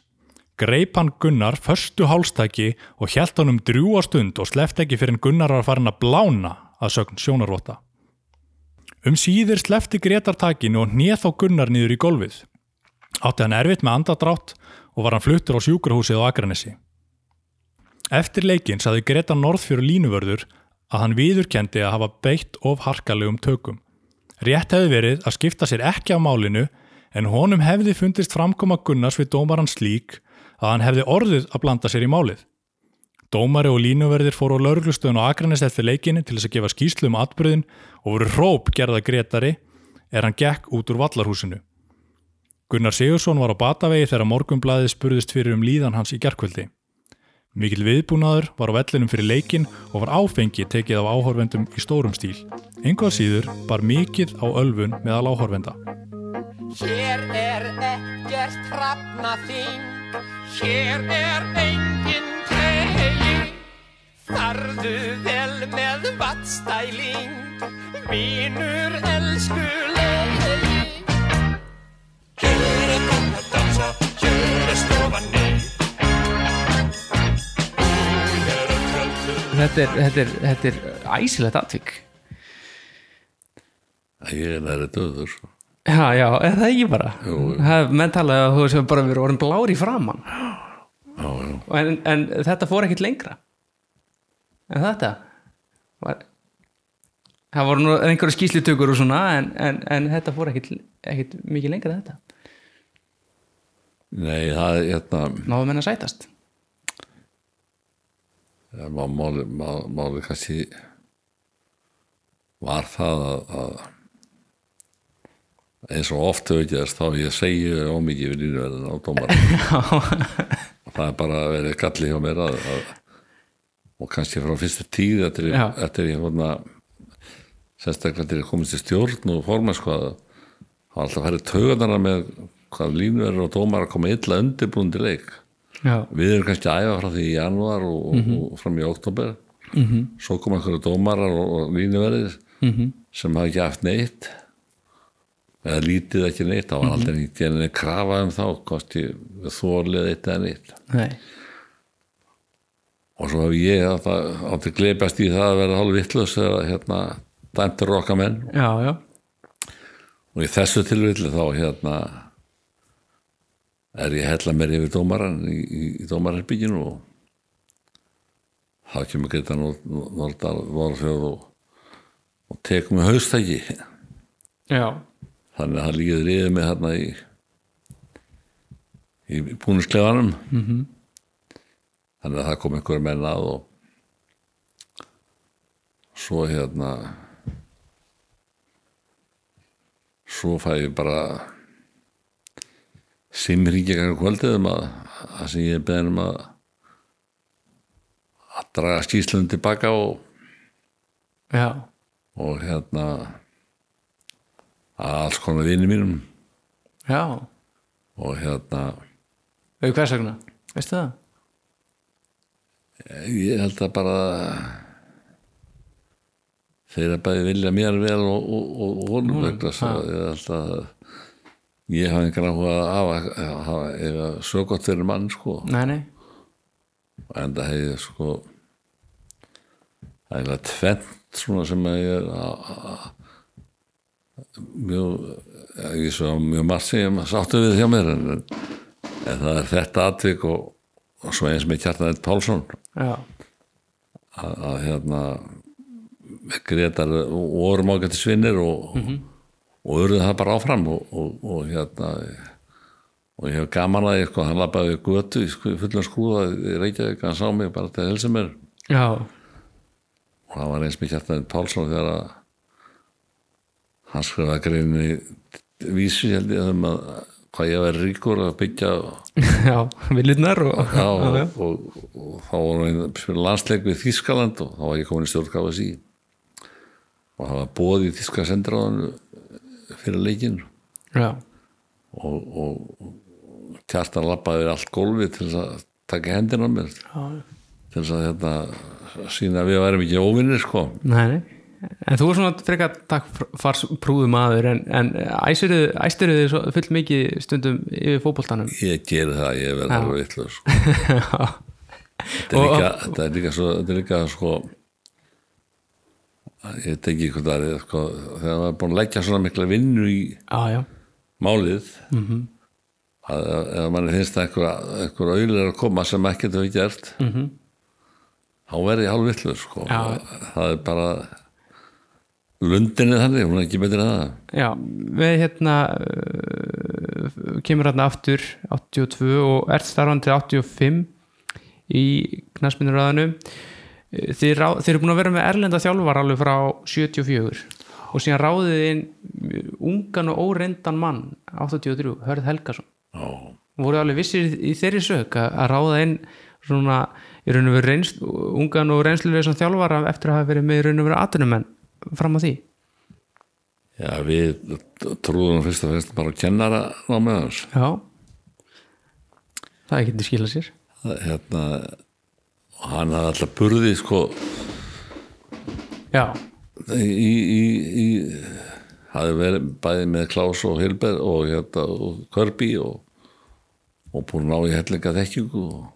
Greip hann Gunnar förstu hálstæki og hjælt honum drjúa stund og sleft ekki fyrir Gunnar var farin að blána að sögn sjónarvota. Um síðir slefti Gretar takinu og hnið á Gunnar niður í golfið. Átti hann erfitt með andadrátt og var hann fluttur á sjúkrahúsið á Akranessi. Eftir leikinn saði Gretar Norðfjörð línuvörður að hann viðurkendi að hafa beitt of harkalegum tökum. Rétt hefði verið að skipta sér ekki á málinu en honum hefði fundist framkoma Gunnars við dómaran slík að hann hefði orðið að blanda sér í málið. Dómari og línuverðir fóru á lauruglustöðun og Akranes eftir leikinni til þess að gefa skýslu um atbyrðin og voru hróp gerða Gretari er hann gekk út úr vallarhúsinu. Gunnar Sigursson var á batavegi þegar morgunblæðið spurðist fyrir um líðan hans í gerkvöldi. Mikil viðbúnaður var á vellinum fyrir leikin og var áfengi tekið af áhorfendum í stórum stíl. Engar síður bar mikið á ölfun meðal áhorfenda. Hér er ekkert hrafna þing, hér er engin. Farðu vel með vatstæling, mínur elskulegi. Hér er gott að dansa, hér er stofan ný. Er þetta er, þetta er, þetta er æsilegt atvik ég er næri döður sko. já, já, er það ekki bara Jú. það, menn talaði að þú sem bara verið orðin blár í framann já, já. en, en þetta fór ekkit lengra en þetta? Var það voru nú einhverju skýslutökur og svona en, en, en þetta fór ekkit mikið lengra en þetta. Nei, það er hérna náðu menn að sætast? Má- máli, má- máli kannski var það að, að eins og oft hefur gerst þá ég segi ómikið við línuverðin á dómar það er bara að vera galli hjá mér að, að, og kannski frá fyrstu tíð eftir, Já. eftir ég hérna sérstaklega til ég komist í stjórn og formið sko að það var alltaf færið taugarnara með hvað línuverður og dómar að koma illa undirbúndi leik já, við erum kannski að æfa frá því í janúar og, mm og fram í oktober -hmm. svo kom einhverju dómarar og, og línuverðir -hmm. sem hafa ekki haft neitt eða lítið ekki neitt það var aldrei neitt gerðinni krafa um þá hvort ég þólið eitt eða neitt Nei. Og svo hef ég átti, átti gleipast í það að vera hálf vittlust þegar hérna dæmtur okkar menn. Já, já, og í þessu tilvilli þá hérna er ég hella mér yfir dómaran í, í, í dómarherbygginu og þá kemur Greta Nordal Vorfjörð og, og tekum mig haustæki. Já, þannig að hann líður yfir mig hérna í í búnisklefanum -hmm. Þannig að það kom einhverja menn að og svo hérna svo fæ ég bara simringja kvöldið um að það sem ég er beðin um að að draga skýslunum tilbaka og, já, og hérna að alls konar vinni mínum. Já. Og hérna Auð hvers vegna, veistu það? Ég held að bara þeir að bæði vilja mér vel og, og, og, honum vegna ég held að ég hafi einhver áhuga að hafa, eða svo gott fyrir mann sko. Nei, nei, en það hefði sko það hefði tvent svona sem að ég er mjög ég svo mjög margt sem ég sáttu við hjá mér en, en það er þetta atvik og, og svo eins með Kjartan Eitt Pálsson að, að hérna Gretar og vorum ágætti svinnir og, og urðum það bara áfram og, og, og hérna og ég hef gaman að ég sko, hann lappaði götu í sko, í fullum skrúða í Reykjavík, hann sá mig bara til að helsa mér. Já, og það var eins með Kjartan Pálsson þegar að hann skrifaði greinni vísi held ég um að hvað ég var ríkur að byggja já, viljurnar og, og, og, og þá að spila landsleik við Þískaland og þá var ég komin í stjórn KSI og það var bóð í Þíska sendiráðan fyrir leikin já, og, og kjartan lappaði við allt gólfið til að taka hendina mér. Já, til að hérna, sína að við værum ekki óvinnir sko. Nei, nei En þú er svona frekar takkfarsprúðu maður en, en æstiru þið full mikið stundum yfir fótboltanum ég geri það, ég verð Já. alveg vitlaus sko. þetta, er líka, þetta er líka svo þetta líka sko ég hvað það er sko, þegar maður er búin að leggja svona mikla vinnu í já, málið Mhm. að ef mann finnst að einhver, einhver auðlir að koma sem ekkert hefur gert -hmm. þá verði ég hálf villur sko. Já. það er bara lundinni þannig, hún er ekki betur en það. Já við hérna uh, kemur hérna aftur 82 og ert starfandi til 85 í knaspinurraðinu þeir, rá, þeir eru búin að vera með erlenda þjálfar alveg frá 74 og síðan ráðið inn ungan og óreindan mann 83, Hörð Helgason. Já. voru alveg vissir í, þeirri sök að, að ráða inn svona í raun og veru ungan og reynslulega sem þjálfara eftir að hafa verið með í raun og veru atunumenn fram á því? Já, við trúðum fyrst og fyrst bara að kennara á með hans já. Það getur skilað sér. Hérna, hann hafði alltaf burði sko. Já, í, í, í hafði verið bæði með Klaus og Hilber og, hérna, og Körbi og, og búin ná í hellinga þekkingu og,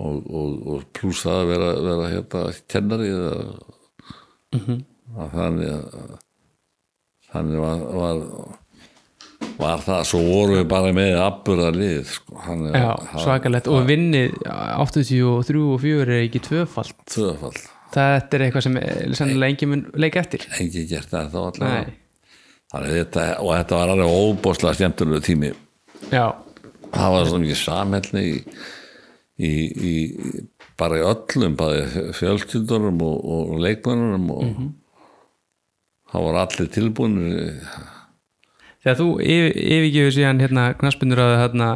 og, og, og pluss það að vera, vera hérna, kennari eða, að þannig að þannig var, var var það, svo voru við bara með abburða lið sko. Já svakalegt. Og vinnið 83 og 4 er ekki tvöfald tvöfall, þetta er eitthvað sem er sennilega engin mun leik eftir. Engi gert það þá allavega. Þannig, þetta, og þetta var alveg óbóðslega skemmtilegu tími. Já, það var svo mikið samhælni í, í, í bara í öllum bæði fjölskyldunum og, og leikmönunum og Mhm. það voru allir tilbúin þegar þú yfir, yfirgefur síðan hérna knaspundur að hérna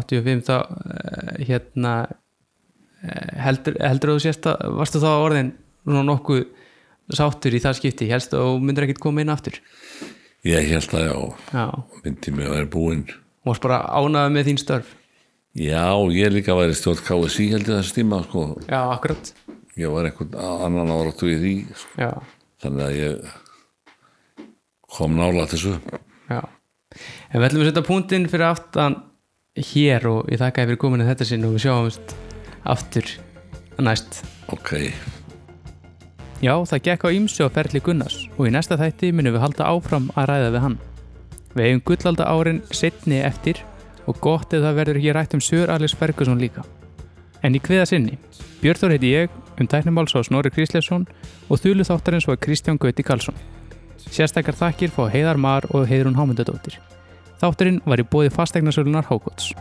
85 þá eh, hérna eh, heldur, heldur þú sést að varstu þá orðin nokkuð sáttur í það skipti, helst að þú myndir ekkit koma inn aftur? Ég held að já, já, myndi mig að vera búinn. Og varst bara ánaði með þín störf já, ég líka væri stjórn KSI held ég þessi tíma sko. já, akkurat ég var einhvern annan áratu í því sko. þannig að ég kom nála þessu Já. En við ætlum að setja punktinn fyrir aftan hér og ég þakka fyrir kominu þetta sinn og við sjáumst aftur næst. ok, Já, það gekk á ýmsu á ferli Gunnars og í næsta þætti munum við halda áfram að ræða við hann. Við eigum gullalda árin setni eftir og gott það verður ekki rætt um Sör Alex Ferguson líka. En í hviða sinni, Björþór heiti ég, um tæknimáls á Snorri Krislefsson og þúlu þáttarins var Kristján Gauti Karlsson. Sérstakar þakkir fá Heiðar Mar og Heiðrún Hámundadóttir. Þátturinn var í bóði fastegnarsölunar Hákots.